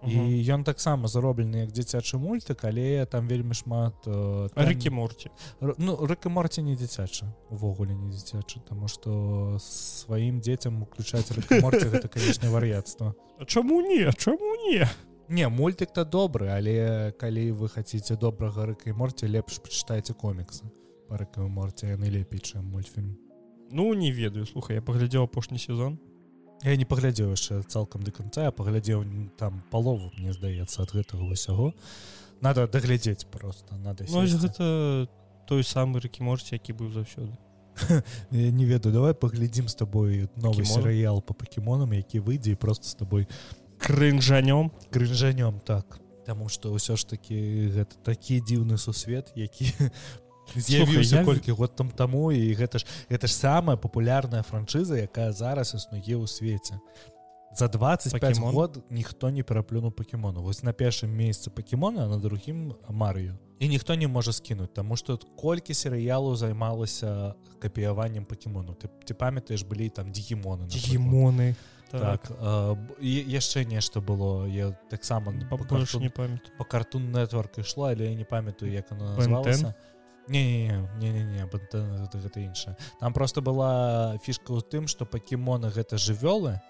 і ён таксама зароблены як дзіцячы мультык але там вельмі шмат э, рэкі морці. Ну рэка морці не дзіцяча увогуле не дзіцячы тому что сваім дзецям уключаць гэта канечне вар'яцтва. Чаму не чаму не? Не мультик то добры але калі вы хаце добрага рэкай морці лепш пачытайце коміксы па рэкавы морці яны лепей чым мультфільм. Ну не ведаю слухай я паглядзеў апошні сезон я не паглядзеў яшчэ цалкам да канца я паглядзеў там палову мне здаецца ад гэтага ўсяго. Надо даглядзець просто надо ну, гэта той самы рэкі можете які быў заўсёды. Не ведаю давай паглядзім з табой новый серыял по пакемонам які выйдзе просто з табой крынжанём. крынжанём так. Таму что ўсё ж таки гэта такі дзіўны сусвет які з'явіўся колькі год там таму і гэта ж гэта ж самая папулярная франшыза якая зараз існуе ў свеце. За 25 Покемон? год ніхто не пераплюнуў пакемону. Вось на першым месяцы пакемона на другім марыю. І ніхто не можа скінуць Таму што колькі серыялу займалася капіяваннем пакемону. Ты, ты памятаеш былі там дігімоны дігімоны так, так. э, яшчэ нешта было. Я таксама побольше не памятаю. По картун нетворк ішла але я не памятаю як она называлася не не не не гэта іншая там просто была фішка ў тым что пакемоны гэта жывёлы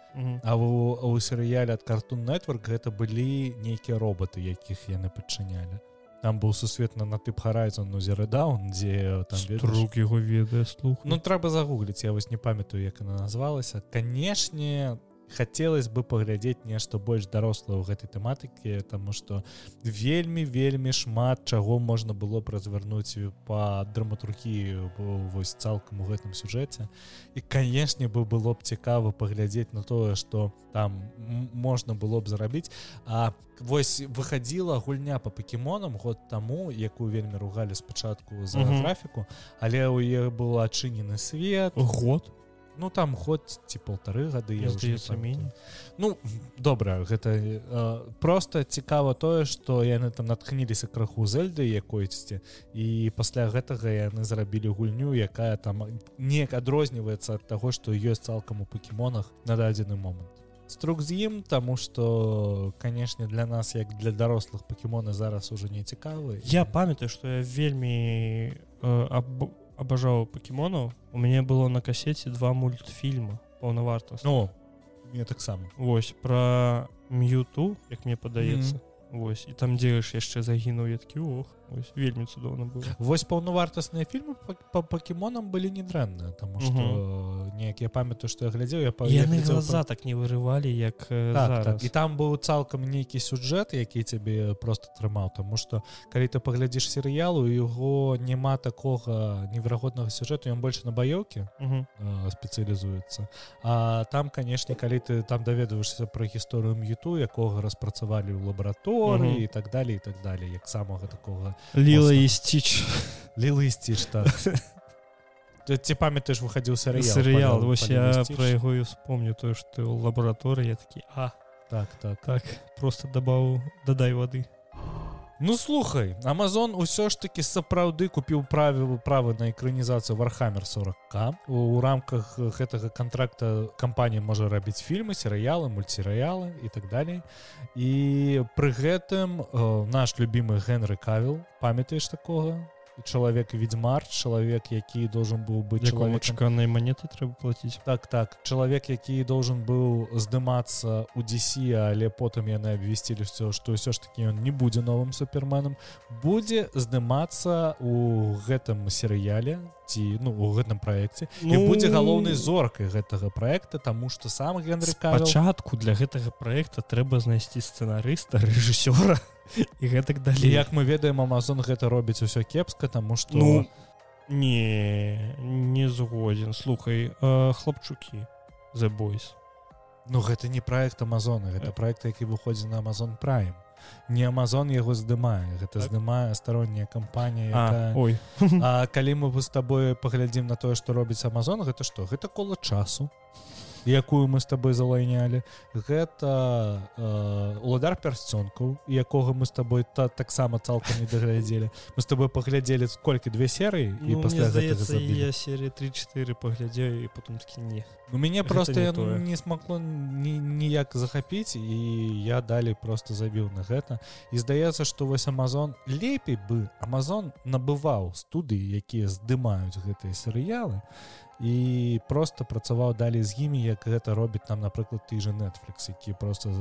а у, у серыяле ад картун нетворк гэта былі нейкія роботы якіх яны падчынялі там быў сусветна на тып харайзон зерадаун дзе там рук яго ведае слух. Ну трэба загугліць я вось не памятаю як она назвалася канешне там хацелось бы паглядзець нешта больш дарослае ў гэтай тэматыкі тому что вельмі вельмі шмат чаго можна было б развярнуць по драматургіі вось цалкам у гэтым сюжэце. І канешне бы было б цікава паглядзець на тое что там можна было б зарабіць. А вось выходила гульня по пакемонам год таму якую вельмі ругалі спачатку за графіку але у е был адчынены свет. Год ну там ход ці полторы гады я здаецца меней ну добра гэта э, просто цікава тое что яны там натхніліся краху зельды якойсьці і пасля гэтага яны зрабілі гульню якая там неяк адрозніваецца ад таго что ёсць цалкам у пакемонах на дадзены момант. Струк з ім тому что канешне для нас як для дарослых пакемоны зараз уже не цікавы. Я памятаю что я вельмі э, або абажаў пакемонаў у мяне было на касеце два мультфільма паўнавартас Ну мне таксама восьось про мюту як мне падаецца mm -hmm. Вось і там дзееш яшчэ загінуў ядкі ох ось вельмі цудоўна было. Вось паўнавартасныя фільмы по пакемонам былі недрэнныя там что неяк я памятаю что я глядзеў я яны глаза так не вырывалі як так, так. і там быў цалкам нейкі сюжэт які цябе просто трымаў тому что калі ты паглядзіш серыялу яго няма такога неверагоднага сюжэту ён больше на баёўкі спецыялізуецца. А там канешне калі ты там даведваешься про гісторыю м'юту якога распрацавалі ў лабараторыі і так далее і так далее як самага такого ліла і сціч ліла і сціч так. Ці памятаеш выхадзіў серыял серыял вось я про яго і вспомню тое што ў лабараторыі такі а так так. так просто дабаў дадай вады Ну слухай Амазон усё ж таки сапраўды купіў правілу права на экранізацыю вархаммер 40к у рамках гэтага контракта кампанія можа рабіць фільмы серыялы мульцірыялы і так далей. І пры гэтым э, наш любимы Генры кавіл памятаеш такога чалавек ведьмар чалавек які должен быў быць чалавечканай монеты трэба платіць так так. Чалавек які должен быў здымацца у DC але потым яны абвесцілі все что ўсё ж таки ён не будзе новым суперменам будзе здымацца у гэтым серыяле ці ну у гэтым праекце ну... і будзе галоўнай зоркай гэтага проекта тому что сам Генры пачатку для гэтага проекта трэба знайсці сцэнарыста рэжысёра і гэтак далей як мы ведаем Амазон гэта робіць усё кепска тому что ну, не не згодзін слухай э, хлопчукі the boys. Ну гэта не проект Амазона гэта проект які выходзі на Амазон прайм не Амазон яго здымае гэта так? здымае старонняя кампанія ой. А калі мы вы з табой паглядзім на тое што робіць Амазон гэта што гэта кола часу якую мы с тобой залайнялі. Гэта э, уладар пярсцёнкаў якога мы с тобой та таксама цалкам не даглядзелі. Мы с тобой паглядзелі колькі две серыі ну, і пасля я серии 34 паглядзею і потом такі не у мяне просто не, не смагло ніяк захапіць і я далей просто забіў на гэта. І здаецца что вось Амазон лепей бы Амазон набываў студыі якія здымаюць гэтыя серыялы і просто працаваў далей з імі як гэта робіць там напрыклад ты же Netflix які просто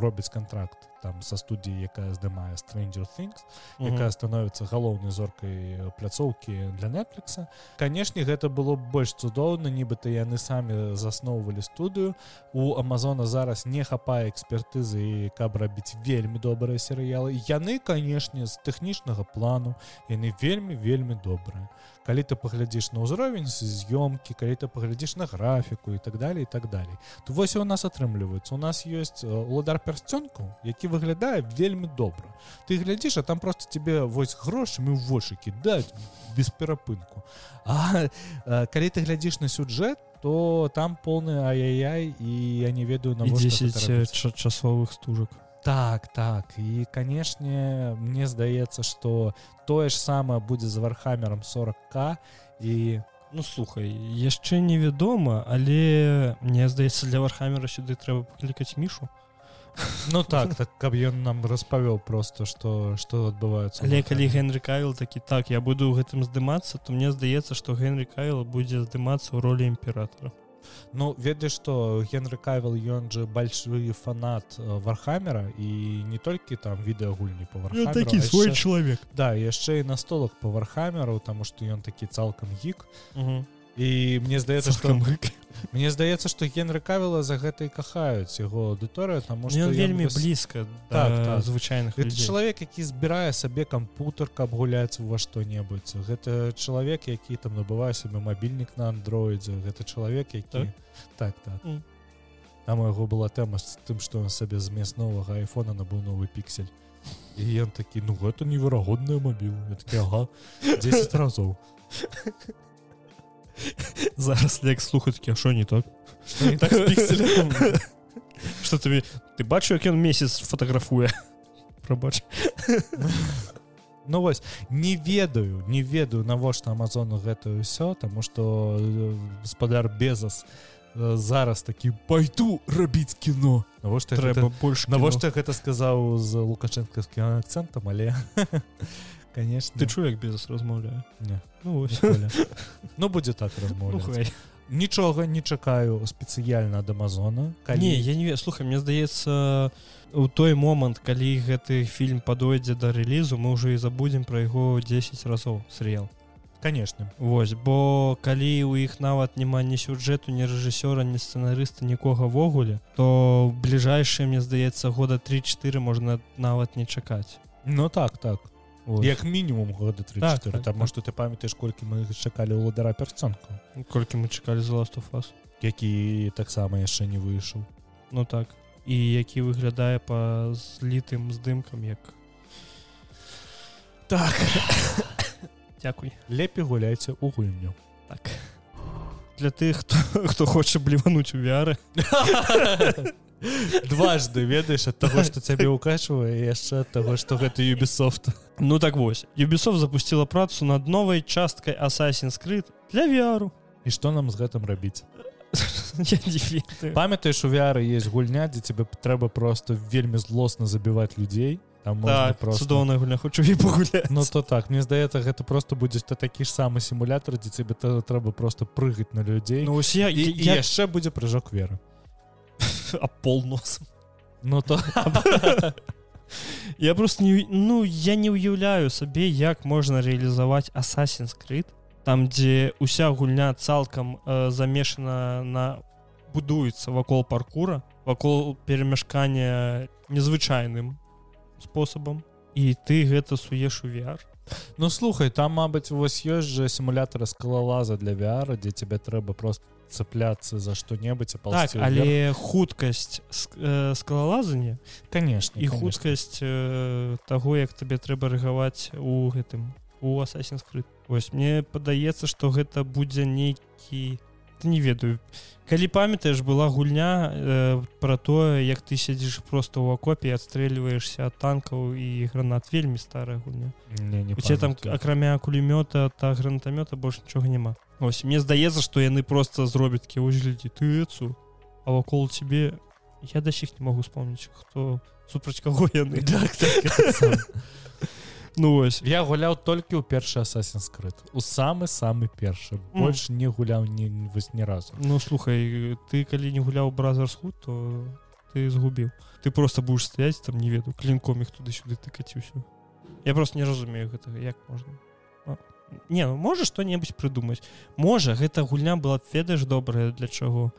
робіць контракт там са студіі якая здымае stranger things якая становіцца галоўнай зоркай пляцоўкі для Netflix. Канешне гэта было больш цудоўна нібыта яны самі засноўвалі студыю. У Амазона зараз не хапае экспертызы каб рабіць вельмі добрыя серыялы. Яны канешне з тэхнічнага плану яны вельмі вельмі добрыя калі ты паглядзіш на ўзровень з'ёмкі калі ты паглядзіш на графіку і так далее і так далей то вось у нас атрымліваецца у нас ёсць уладар пярсцёнку які выглядае вельмі добра ты глядзіш а там просто тебе вось грошамі ў вошыкі даць без перапынку а, а калі ты глядзіш на сюджэт то там поўны ай-яй і я не ведаю на 10 часовых стужак так так. І канешне мне здаецца что тое ж самае будзе з вархамером 40к і Ну слухай яшчэ невядома але мне здаецца для вархамера сюды трэба паклікаць мішу ну так так каб ён нам распавёў просто что что адбываецца але калі Генры кавіл такі так я буду ў гэтым здымацца то мне здаецца што Генры кавіл будзе здымацца ў ролі імператора Ну ведаеш што Генры кавіл ён же большой фанат вархамера і не толькі там відэагульні по такі свой чалавек. Да яшчэ і настолак по вархамеру таму што ён такі цалкам гік і мне здаецца што Мне здаецца што генры кавіла за гэта і кахаюць яго аўдыторыя таму што вельмі без... блізка так, так. звычайных чалавек які збірае сабе кампутер каб гуляць ва што-небудзь. Гэта чалавек які там набывае сабе мабільнік на андроідзе. Гэта чалавек які так? Так, так. Mm. там у яго была тэма з тым што он сабе змест новага айфона набыў новы піксель. І ён такі ну гэта неверагодная мабіл ага 10 разоў зараз лек слухаць такі що не так? Что табе ты бачу як ён месяц фотаграфуе прабач Ну вось не ведаю не ведаю навошта амазону гэта ўсё таму что гаспадар безас зараз такі пойду рабіць кіно навошта трэба больш навошта гэта сказаў з лукашэнкаўскім акцэнтам але конечно. Ты чу як без размаўляю ну, ну будзе так размовляць нічога не чакаю спецыяльна ад амазона калі... не я не слухай мне здаецца у той момант калі гэты фільм падойдзе да рэлізу мы ўжо і забудзем пра яго 10 разоў срел конечно. Вось бо калі у іх нават няма ні сюджэту ні рэжысёра ні сцэнарыста нікога ввогуле то бліжэйшае мне здаецца года 3-4 можна нават не чакаць. Ну так так Як мінімум года 3 так, так, таму так. што ты памятаеш колькі мы чакалі ўладара перцонку колькі мы чакалі за ласту фас які таксама яшчэ не выйшаў Ну так. І які выглядае па злітым здымкам як. Так. Дякуй. Лепей гуляйце у гульню. Так. Для тых хто хто хоча блівануць у вяры дважды ведаеш ад таго што цябе укачвае яшчэ ад таго што гэта юбісофт ну так вось юбісов запустила працу над новай часткай асасін скрыт для вяру і што нам з гэтым рабіць? Памятаеш у вяры есть гульня дзе тебе трэба просто вельмі злосна забіваць людзей там так, цудоўная гульня хочу і пагуляць Ну то так. Мне здаецца гэта просто будзе то такі ж самы сімулятор дзе тебе трэба просто прыгаць на людзей. Ну я, і, я... яшчэ будзе прыжок веры. А пол носом ну то я просто не ну я не уяўляю сабе як можна рэалізаваць асасін скрыт там дзе уся гульня цалкам э, замешана на будуецца вакол паркура вакол перамяшкання незвычайным спосабам і ты гэта суеш у VR Ну слухай там мабыць вось ёсць жа сімулятары скалалаза для VR дзе тебе трэба просто цепляцца за что-небудзь так, але хуткасць э, скалалазання конечно і хуткасць э, таго як табе трэба рэагаваць у гэтым у асасін скрыт Вось мне падаецца што гэта будзе нейкі не ведаю. Калі памятаеш была гульня э, про тое як ты сядзіш просто ў акопе адстрэльваешься ад танкаў і гранат. Вельмі старая гульня. Не, не у там акрамя кулемёта та гранатамёта больш нічога няма Ось мне здаецца што яны просто зробяць кі узлядзі тыцу а вакол тебе я да сіх не могу вспомніць хто супраць каго яны так, так, Ну ось. Я гуляў толькі ў першы асасін скрыт у самы самы першы больш не гуляў не вось ні разу. Ну слухай ты калі не гуляў бразерсхуд то ты згубіў ты просто будешь стаяць там не веду клінком іх туды-сюды ты каціўся я просто не разумею гэтага як можна. а, не ну, можа што-небудзь прыдумаць. Можа гэта гульня была ведаеш добрая для чаго?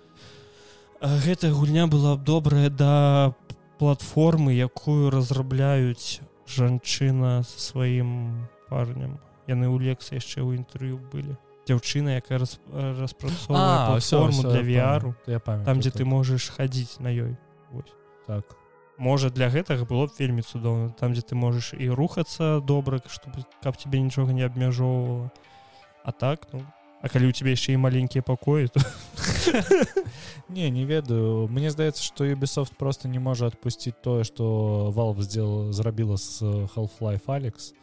Гэтая гульня была б добрая да платформы якую разрабляюць жанчына со сваім парнем. Яны ў лексы яшчэ ў інтэрв'ю былі. Дзяўчына якая рас, распрацоўвае форму для віару я памят там дзе ты можаш хадзіць на ёй. Вось. так можа для гэтага было б вельмі цудоўна. Там дзе ты можаш і рухацца добра чтобы каб тебе нічога не абмяжоўвала. А так ну А калі у тебе яшчэ і маленькія пакоі то не не ведаю. Мне здаецца что Ubisoft просто не можа отпусціць тое что Valve сделал зрабіла с half-life Алекс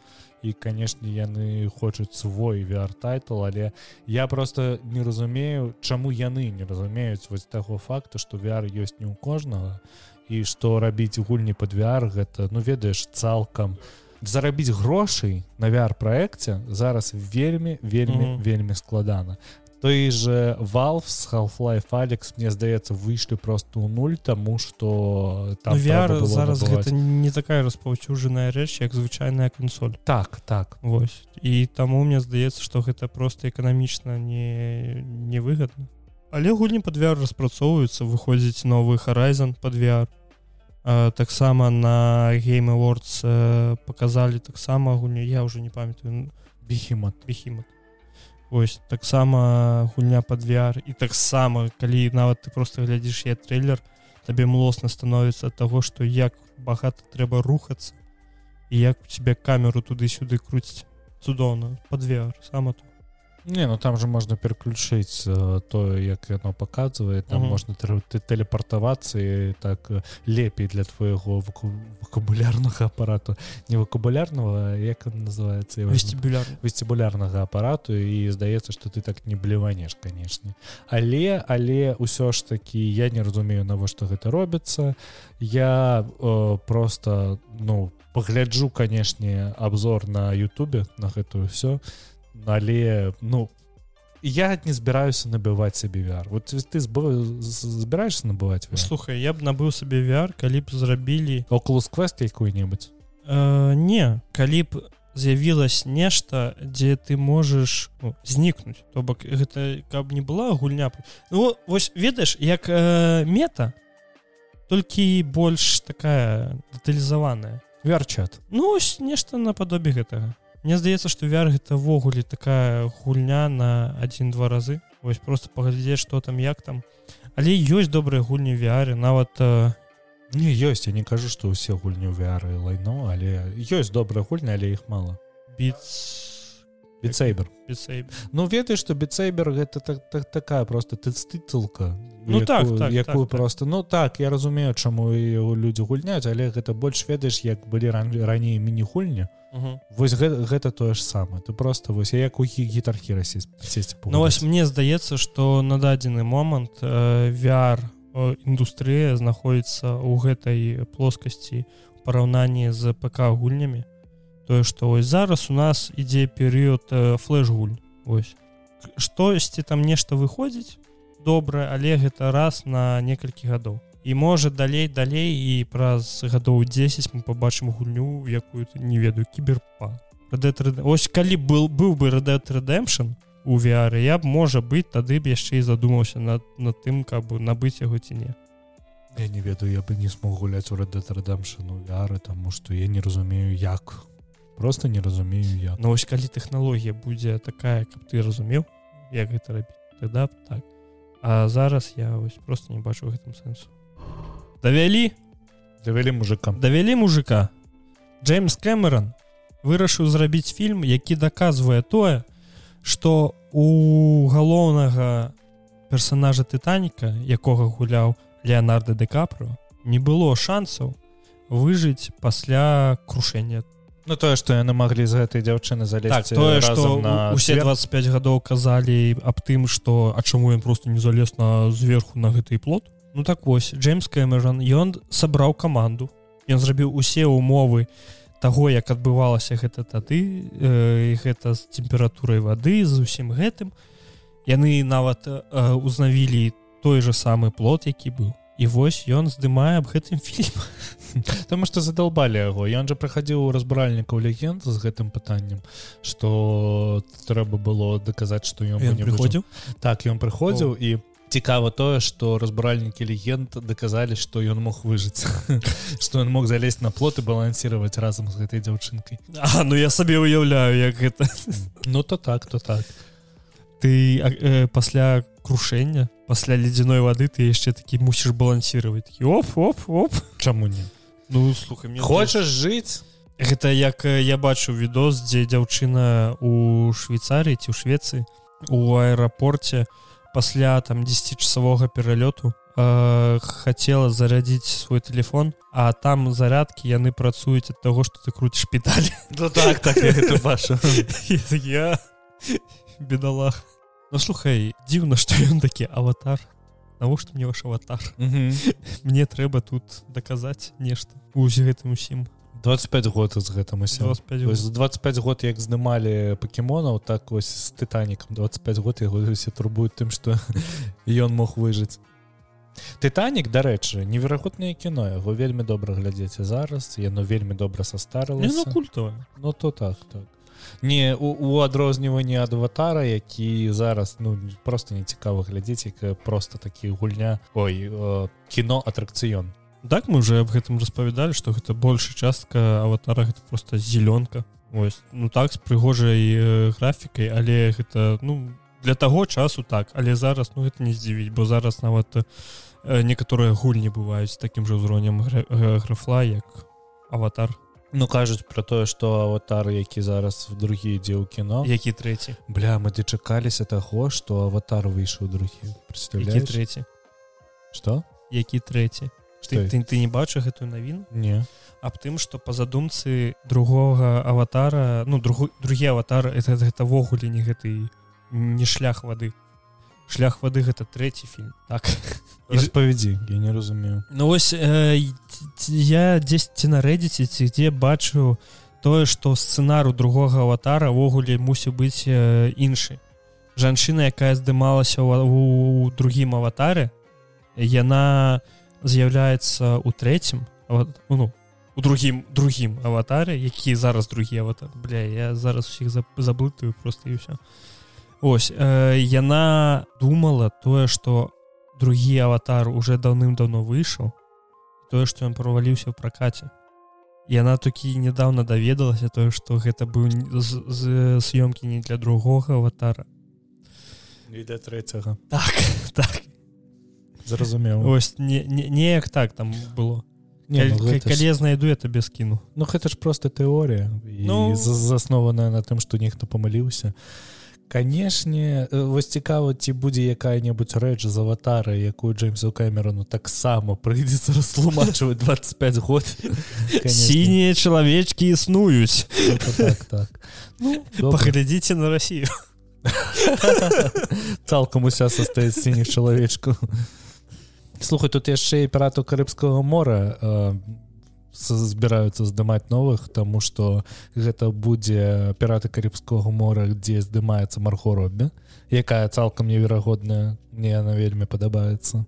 і канешне яны хочуць свой VR тайтл але я просто не разумею чаму яны не разумеюць вось таго факту что VR ёсць не у кожнага. і што рабіць гульні под VR гэта ну ведаеш цалкам. Зарабіць грошай на VR проекце зараз вельмі вельмі mm -hmm. вельмі складана. Той же Valve с Half-Life Алекс мне здаецца выйшлі просто ў нуль тому что там ну, VR зараз набывать. гэта не такая распаўсюджаная рэч як звычайная кансоль. Так так. Вось. І таму мне здаецца что гэта просто эканамічна не невыгодна але гульні под VR распрацоўваюцца выходзіць новы Horizon под VR таксама на Game Awards показалі таксама гульню я уже не памятаю бехімат бехімат Вось таксама гульня под VR і таксама калі нават ты просто глядзіш я трейлер табе млосна становіцца ад таго што як багата трэба рухацца і як у тебе камеру туды-сюды круціць цудоўна под VR сама тут Не ну там же можна переключыць э, тое як яно показывае там угу. можна ты телепартавацца і так э, лепей для твоего вокабулярнага апарату не вокабулярного як называется вестибуляр вестибулярнага апарату і здаецца что ты так не бліванеш канешне але але ўсё ж таки я не разумею навошта гэта робіцца я э, просто ну пагляджу канешне обзор на Ютубе на гэтую все то але ну я не збіраюся набываць сабе VR вот ты збіраешься набываць слухай я б набыў сабе VR калі б зрабілі окулус квест якую-небудзь э, не калі б з'явілось нешта дзе ты можаш ну, знікнуць то бок гэта каб не была гульня. Ну, вось ведаеш як э, мета толькі больш такая дэталізаваная вярчат ну ось нешта нападобе гэтага Мне здаецца што вяр гэта ввогуле такая гульня на один-два разы. Вось просто паглядзець что там як там. Але ёсць добрыя гульні вяре нават э... не ёсць я не кажу что ўсе гульні вяры лайно але ёсць добрая гульня але іх мало біц бітсейбер ну ведаеш что бітсейбер гэта так, так такая просто ты стыцылка ну якую, так, так якую так, просто так. ну так я разумею чаму людзі гульняць але гэта больш ведаеш як былі ран раней міні-гульні вось гэта, гэта тое ж самае. Ты просто вось як у гітархі расесці ну вось мне здаецца что на дадзены момант э, VR індустрыя знаходіцца ў гэтай плоскасці параўнанні з ПК гульнямі. Тое что ось зараз у нас ідзе перыяд э, флеш-гуль ось штосьці там нешта выходзіць добра але гэта раз на некалькі гадоў і можа далей далей і праз гадоў 10 мы побачым гульню якую не ведаю кіберпа ось калі был быў бы рэдэт рэдэмшн у VR я б можа быць тады б яшчэ і задумаўся над над тым каб набыць яго ці не. Я не ведаю я бы не смог гуляць у рэдэт рэдэмшну VR таму што я не разумею як. Просто не разумею я но ось калі тэхналогія будзе такая каб ты разумеў як гэта рабіць тогда так. А зараз я ось просто не бачу гэтым сэнсу давялі давялі мужикам давялі мужика? Джеймс Кэмерон вырашыў зрабіць фільм які даказвае тое что у галоўнага персонажа тытаніка якога гуляў леонардо де капро не было шансаў выжыць пасля крушэння. Ну тое што яны маглі з гэтай дзяўчыны залез так, тое што на усе 25 гадоў казалі аб тым што а чаму ён просто не залез на зверху на гэты плот Ну так вось Джеймс Кэмерон ён сабраў каманду ён зрабіў усе умовы таго як адбывалася гэта тады э, гэта з тэмпературай вады з усім гэтым. Яны нават э, узнавілі той же самы плот які быў. І вось ён здымае аб гэтым фільм. Таму што задалбалі яго. Ён жа прыхадзіў у разбральнікаў легенд з гэтым пытаннем што трэба было даказаць што ён не прыходзіў? Так ён прыходзіў і цікава тое што разбральнікі легенд даказалі што ён мог выжыць. Што ён мог залезть на плот і балансировать разам з гэтай дзяўчынкай. А ну я сабе уяўляю як гэта. Ну то так то так. Ты э, пасля крушэння пасля ледзяной вады ты яшчэ такі мусіш балансировать оп оп оп. Чаму не? Ну слухай мне хочаш жыць? Гэта як я бачу відос дзе дзяўчына у швейцарыі ці ў швецыі у аэрапорце пасля там 10часовога пералёту э, хотела зарядзіць свой телефон а там зарядкі яны працуюць ад таго что ты круціш педалі Ну так так я бачу я бедалах Ну слухай дзіўна што ён такі аватар. Навошта мне ваш аватар. Мне трэба тут даказаць нешта усь гэтым усім 25 год з гэтым усім 25 Вось з 25 год. як здымалі пакемонаў так вось з тытанікам 25 год яго усе турбуюць тым што ён мог выжыць тытанік дарэчы неверагоднае кіно яго вельмі добра глядзець і зараз яно вельмі добра Не, ну састарылася культовая Ну то так так. Не у, у адрозніванні ад аватара які зараз ну просто не цікава глядзець як просто такі гульня ой э, кіно атракцыён так мы уже об гэтым распавядалі что гэта большая частка аватара гэта просто зелёнка. Ось ну так з прыгожай э, графікай але гэта ну для таго часу так. Але зараз ну гэта не здзівіць бо зараз нават э, некаторыя гульні бываюць з такім жа ўзроўнем э, графла як аватар. Ну кажуць про тое што аватар які зараз в другі ідзе ў кіно які трэці бля мы дачакаліся таго што аватар выйшаў другі які трэці что? Які трэці ты, ты, ты не бачыш гэтую навіну? Не аб тым што па задумцы другога аватара ну другу, другі аватар это гэтавогуле не гэты не шлях вады. Шлях вады гэта трэці фільм так. Распавядзі я не разумею. Ну вось э, я дзесьці на рэдзіце ці дзе бачу тое што сцэнару другога аватара ўвогуле мусіў быць э, іншы. Жанчына якая здымалася ў, у другім аватаре яна з'яўляецца у трэцім ава- ну у другім другім аватаре які зараз другі аватар бля я зараз усіх заб- заблытаю просто і ўсё ось э, яна думала тое што другі аватар уже даўным-давно выйшаў тое што ён праваліўся ў пракаце яна такі недавно даведалася тое што гэта быў не- з, з съёмкі не для другога аватара. І да трэцяга так так зразумеў. Ось не, не, неяк так там было. Не, ну, Калі- гэта калі ж, я знайду я табе скіну. Ну гэта ж просто тэорія і Ну. ну... заснованая на тым што нехто памыліўся. Канешне э, вось цікава ці будзе якая-небудзь рэч з аватара якую джеймсу камерону таксама прыйдзецца растлумачваць 25 год. Сінія чалавечкі існуюць. Это так так. Ну, паглядзіце на Россию цалкам уся состаіць сініх чалавечкаў слухай тут яшчэ і пірату карыбскага мора э, збіраюцца здымаць новых тому что гэта будзе піраты карыбскога мора дзе здымаецца марго роббі якая цалкам неверагодная мне яна вельмі падабаецца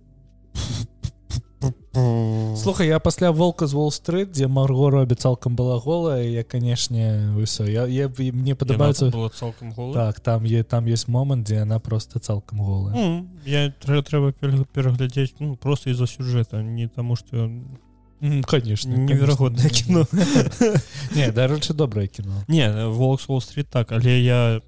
слухай я пасля волка з уолл-стрит дзе марго робі цалкам была голая я канешне ўсё я, я мне падабаецца было цалкам гол так там е там есть момант дзе яна просто цалкам голая. Ну, я трэ- трэба пер- пераглядзець ну просто из-за сюжэта не таму что Мгм, конечно неверагоднае кіно не дарэчы добрае кіно не wall street так але я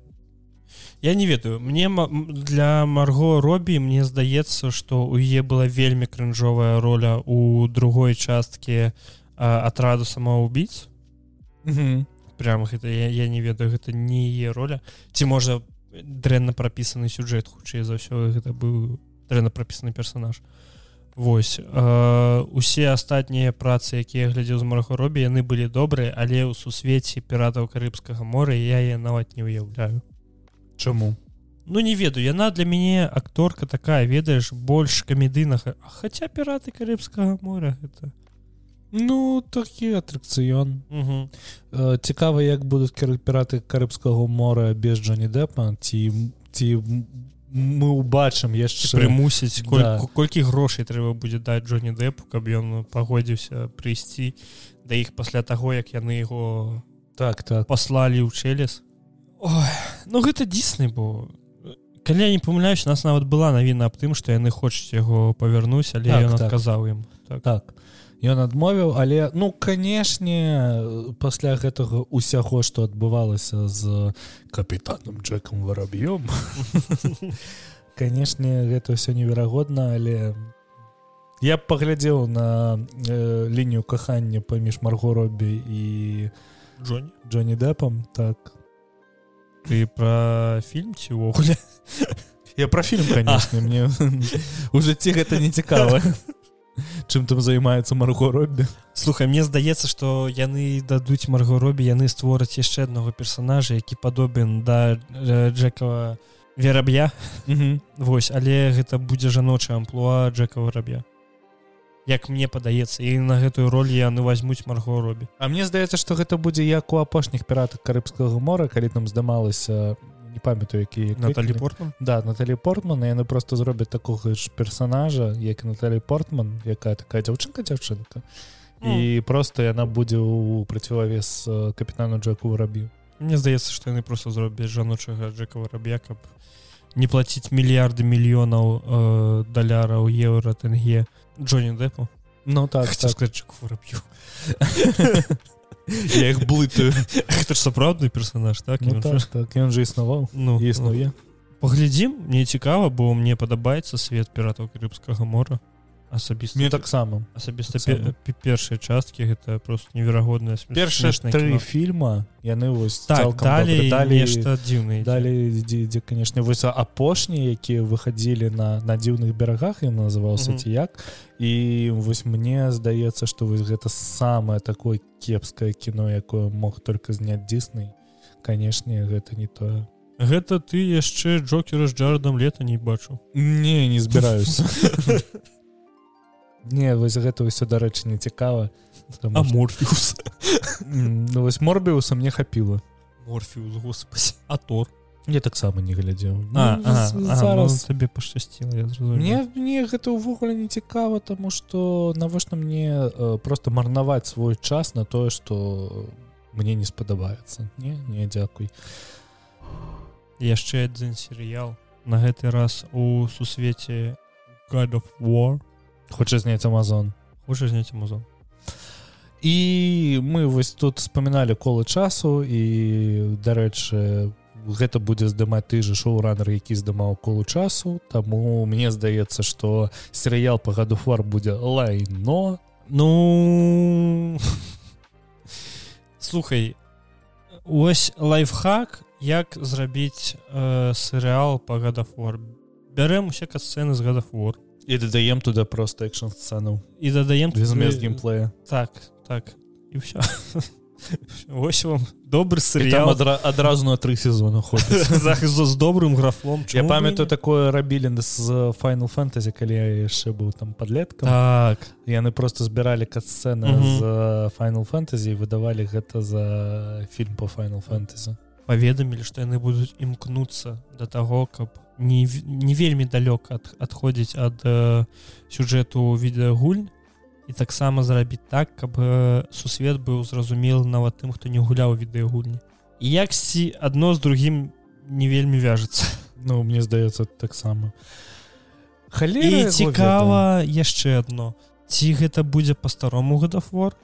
я не ведаю. Мне для марго робі мне здаецца что у яе была вельмі крынжовая роля у другой часткі а, атраду самоубийц прям гэта я, я не ведаю гэта не яе роля. Ці можа дрэнна прапісаны сюжэт хутчэй за ўсё гэта быў дрэнна прапісаны персонаж. Вось. Э, усе астатнія працы якія я глядзеў з марахоробі яны былі добрыя але ў сусвеце піратаў карыбскага мора я я нават не ўяўляю Чаму Ну не ведаю яна для мяне акторка такая ведаеш больш камедыйнага хаця піраты карыбскага моря это Ну такі атракцыён. Э, цікава як будуць кер- піраты карыбскага мора без Джоні Дэпа ці ці мы ўбачым яшчэ прымусіць коль, Да. да. колькі грошай трэба будзе даць Джоні Дэпу каб ён пагодзіўся прыйсці да іх пасля таго як яны яго так так паслалі ў челес Ой, ну гэта дзісны бо калі я не памыляюсь у нас нават была навіна аб тым што яны хочуць яго павярнуць але Так, ён так. адказаў ім так. так ён адмовіў але ну канешне пасля гэтага усяго што адбывалася з капітанам Джеком вараб'ём канешне гэта ўсё неверагодна але я паглядзеў на э, лінію кахання паміж марго робі і Джоні Джоні Дэпам так ты про фільм ці ўвогуле я про фільм конечно мне у жыцці гэта не цікава чым там займаецца марго роббі слухай мне здаецца что яны дадуць марго робі яны створаць яшчэ аднаго персонажа які падобен да джекава вераб'я. Вось але гэта будзе жаночая амплуа джека выраб'я як мне падаецца. І на гэтую роль яны возьмуць марго робі. А мне здаецца что гэта будзе як у апошніх піратах карыбскага мора калі там здымалася не памятаю які Наталі портман? Да Наталі портман яны просто зробяць такога ж персонажа як Наталі портман якая такая дзяўчынка дзяўчынка. І просто яна будзе у процівавес капітану Джеку вырабіў Мне здаецца што яны просто зробяць жаночага Джека выраб'я каб не плаціць мільярды мільёнаў э, даляраў еўра тэнге Джонні дэпу Ну так, так. сказать выраб'ю я их блытаю это ж сапраўдны персонаж так? Ну, так, так. Ён же існаваў ну існуе паглядзім мне цікава бо мне падабаецца свет піратаў карыбскага мора асабіста мне таксама асабіста першыя часткі гэта просто неверагодная першая тры фільма яны вось так, далей нешта дзіўны далей дзе канешне вось апошнія якія выхадзілі на на дзіўных берагах і называўся ці як. І вось мне здаецца што вось гэта самае такое кепскае кіно якое мог только зняць дзіснай канешне гэта не тое гэта ты яшчэ джокера з джардам лета не бачу. Не не збіраюся Не вось гэта ўсё дарэчы не цікава морфіус. Ну, вось морбіуса мне хапіла морфіус господи. А тор? Я таксама не глядзеў табе пашчасціла мне мне гэта ўвогуле не цікава тому что навошта мне просто марнаваць свой час на тое что мне не спадабаецца не не дзякуй яшчэ адзін серыял на гэты раз у сусвеце God of war хоча зняць Амазон? Хоча зняць Амазон? І мы вось тут вспоминалі колы часу і дарэчы гэта будзе здымаць ты же шоураннер які здымаў колу часу Таму мне здаецца что серыял по гаду фар будзе лайно. Ну слухай ось лайфхак як зрабіць э, серыал по гадафор бярэм усе касцэны з гадафор і дадаем туда просто экшн сцену. І дадаем без геймплея. Так так. І все ось вам добры серыял адра, адразу на тры сезона захист з добрым графлом. Я памятаю такое рабілі з final фэнтазі калі я яшчэ быў там подлеткам так. Яны просто збіралі катсцены з final фэнтазі выдавалі гэта за фільм по final фэнтазі паведамілі што яны будуць імкнуцца да таго каб не, не вельмі далёк ад, адходзіць ад э, сюжэту відэагульнь і таксама зрабіць так каб э, сусвет быў зразумел нават тым хто не гуляў відэагульні і яксьці адно з другім не вельмі вяжацца. Ну мне здаецца таксама. Хале цікава яшчэ одно ці гэта будзе па-старому гадафор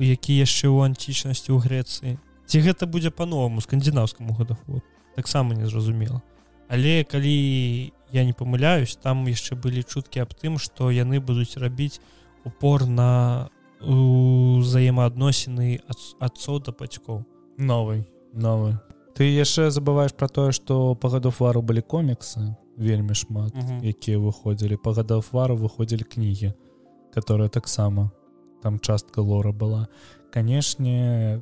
які яшчэ ў антычнасці ў Грэцыі? Ці гэта будзе па-новаму скандинаўскаму гадафор таксама незразумела але калі я не памыляюсь там яшчэ былі чуткі аб тым што яны будуць рабіць упор на взаемаадносіны адцоў да бацькоў. Новый новы. Ты яшчэ забываешь про тое что па гадов вару былі коміксы вельмі шмат якія выходзілі. Па гадов вару выходзілі кнігі которая таксама. Там частка лора была. Канешне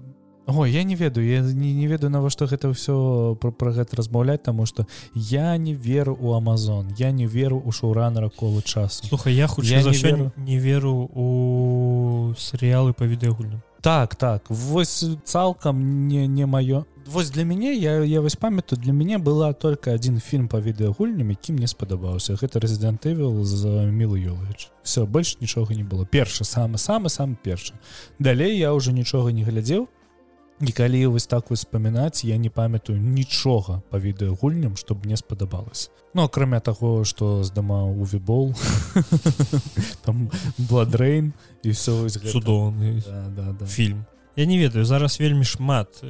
Ой, я не ведаю я не, не ведаю навошта гэта ўсё про, про гэта размаўляць таму что я не веру у Амазон я не веру у шоураннера колу часу. Слухай я хутчэй не, веру... не веру у серыялы по відэагульням так так вось цалкам не не маё. Вось для мяне я я вось памятаю для мяне была только один фільм по відэагульням які мне спадабаўся. Гэта резидент Эвил з мілыёвич все больш нічога не было. Першы самы самы сам першы. Далей я уже нічога не глядзеў і калі вось так успамінаць я не памятаю нічога па відэагульням чтобы мне спадабалось Ну акрамя таго что здымаў у вібол там бладрейн і все цудоўны да, да, да. фільм. Я не ведаю зараз вельмі шмат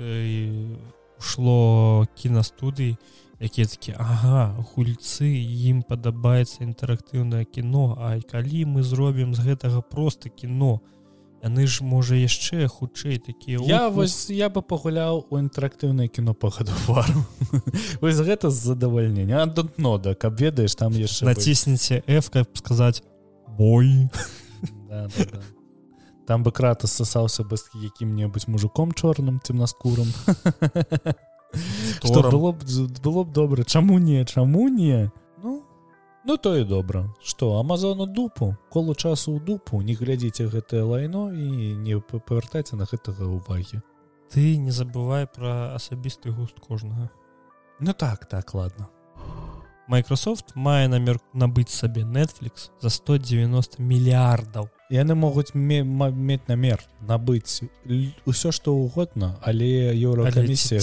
ушло кінастудый якія такі ага гульцы ім падабаецца інтэрактыўнае кіно А калі мы зробім з гэтага просто кіно яны ж можа яшчэ хутчэй такія я вось я бы пагуляў у інтэрактыўнае кіно па гадуфару вось гэта з задавальнення. Нода каб ведаеш там яшчэ націсніце f каб сказаць бой да, да, да. там бы крата сасаўся бы з якім-небудзь мужиком чорным цемнаскурым. Что было б было б добра. Чаму не чаму не ну то і добра. Что амазону дупу? Колу часу ў дупу. Не глядзіце гэтае лайно і не павяртайце на гэтага увагі ты не забывай про асабісты густ кожнага. Ну так так ладно Microsoft мае намер набыць сабе Netflix за 190 мільярдаў яны могуць мець намер набыць усё што угодно але еўрокамісія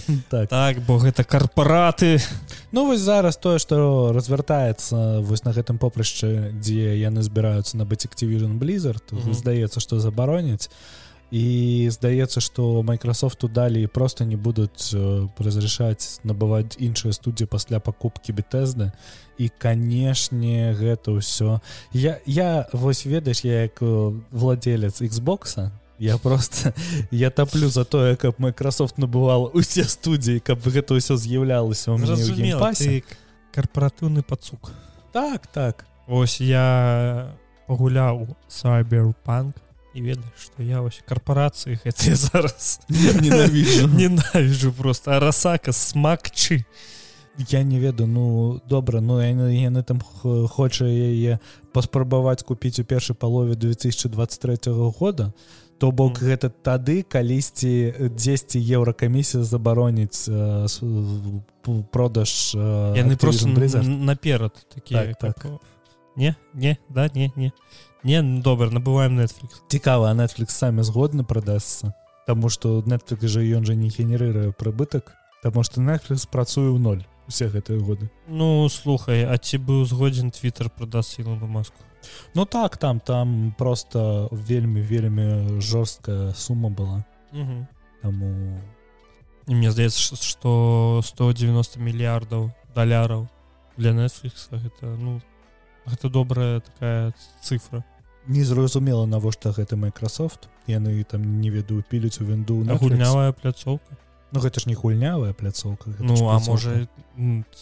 так. так бо гэта карпараты Ну вось зараз тое што развяртаецца вось на гэтым попрышчы дзе яны збіраюцца набыць Activision blizzard mm -hmm. здаецца што забароняць і здаецца што майкрасофту далей просто не будуць разрешаць набываць іншыя студіі пасля пакупкі бітэзды і канешне гэта ўсё я я вось ведаеш я як владелец Xбокса я просто я таплю за тое каб майкрасофт набывал усе студіі каб гэта ўсё з'яўлялася карпаратыўны пацук так так. Ось я пагуляў сайберпанк і ведаеш што я вось карпорацыі гэтыя зараз ненавіжу просто. Расака смакчы я не ведаю ну добра ну яны яны там хоча яе паспрабаваць купіць у першай палове 2023 года то бок mm. гэта тады калісьці 10 еўракамісія забароніць э, продаж э, яны просто наперад такія так, так. не не да не не не ну, добр набываем Netflix. Цікава Netflix самі згодны прадасся Таму что Netflix жа ён жа не генерыруе прыбытак Таму что Netflix працуе ў ноль усе гэтыя годы. Ну слухай А ці быў згодзін Twitter продаст Илону маску? Ну так там там просто вельмі вельмі жорсткая сума была. Угу. Таму і мне здаецца что 190 мільярдаў даляраў для Netflix гэта ну гэта добрая такая цифра незразумела навошта гэта Microsoft. Яны там не ведаю піліць у вінду на гульнявая пляцоўка. Ну гэта ж не гульнявая пляцоўка Ну а можа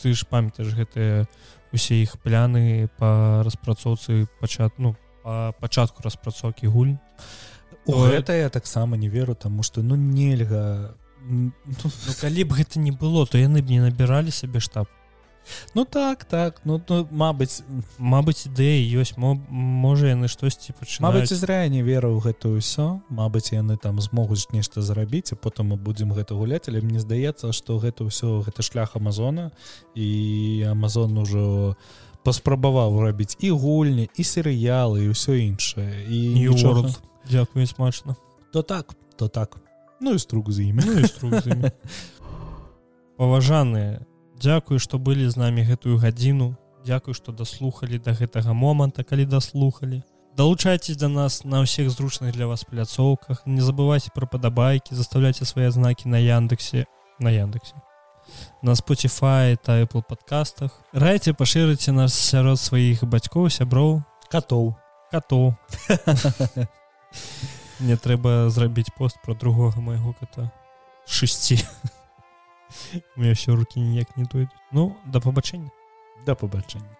ты ж памятаеш гэтыя усе іх пляны по распрацоўцы пачат ну по пачатку распрацоўкі гуль гэта я таксама не веру тому что ну нельга ну, ну, калі б гэта не было то яны б не набіралі сабе штаб Ну так так. Ну, ну Мабыць Мабыць ідэі ёсць. Можа яны штосьці Мабыць зря не веру ў гэта ўсё. Мабыць яны там змогуць нешта зрабіць а потым мы будзем гэта гуляць. Але мне здаецца што гэта ўсё гэта шлях Амазона. І Амазон ужо паспрабаваў рабіць і гульні і серыялы і ўсё іншае. І нічога. Дякую смачна. То так то так. Ну і струк з імі. Ну, паважаныя Дякую што былі з намі гэтую гадзіну. Дякую што даслухалі да гэтага моманта калі даслухалі. Далучайцесь да нас на ўсіх зручных для вас пляцоўках. Не забывайце пра падабайкі заставляйте свае знакі на яндексе. На яндексе. На Spotify та Apple подкастах. Райце пашырыце нас сярод сваіх бацькоў сяброў. Катоў. Катоў. Мне трэба зрабіць пост про другога майго кота 6 у меня все руки ніяк не дойдуць ну да пабачэння да пабачэння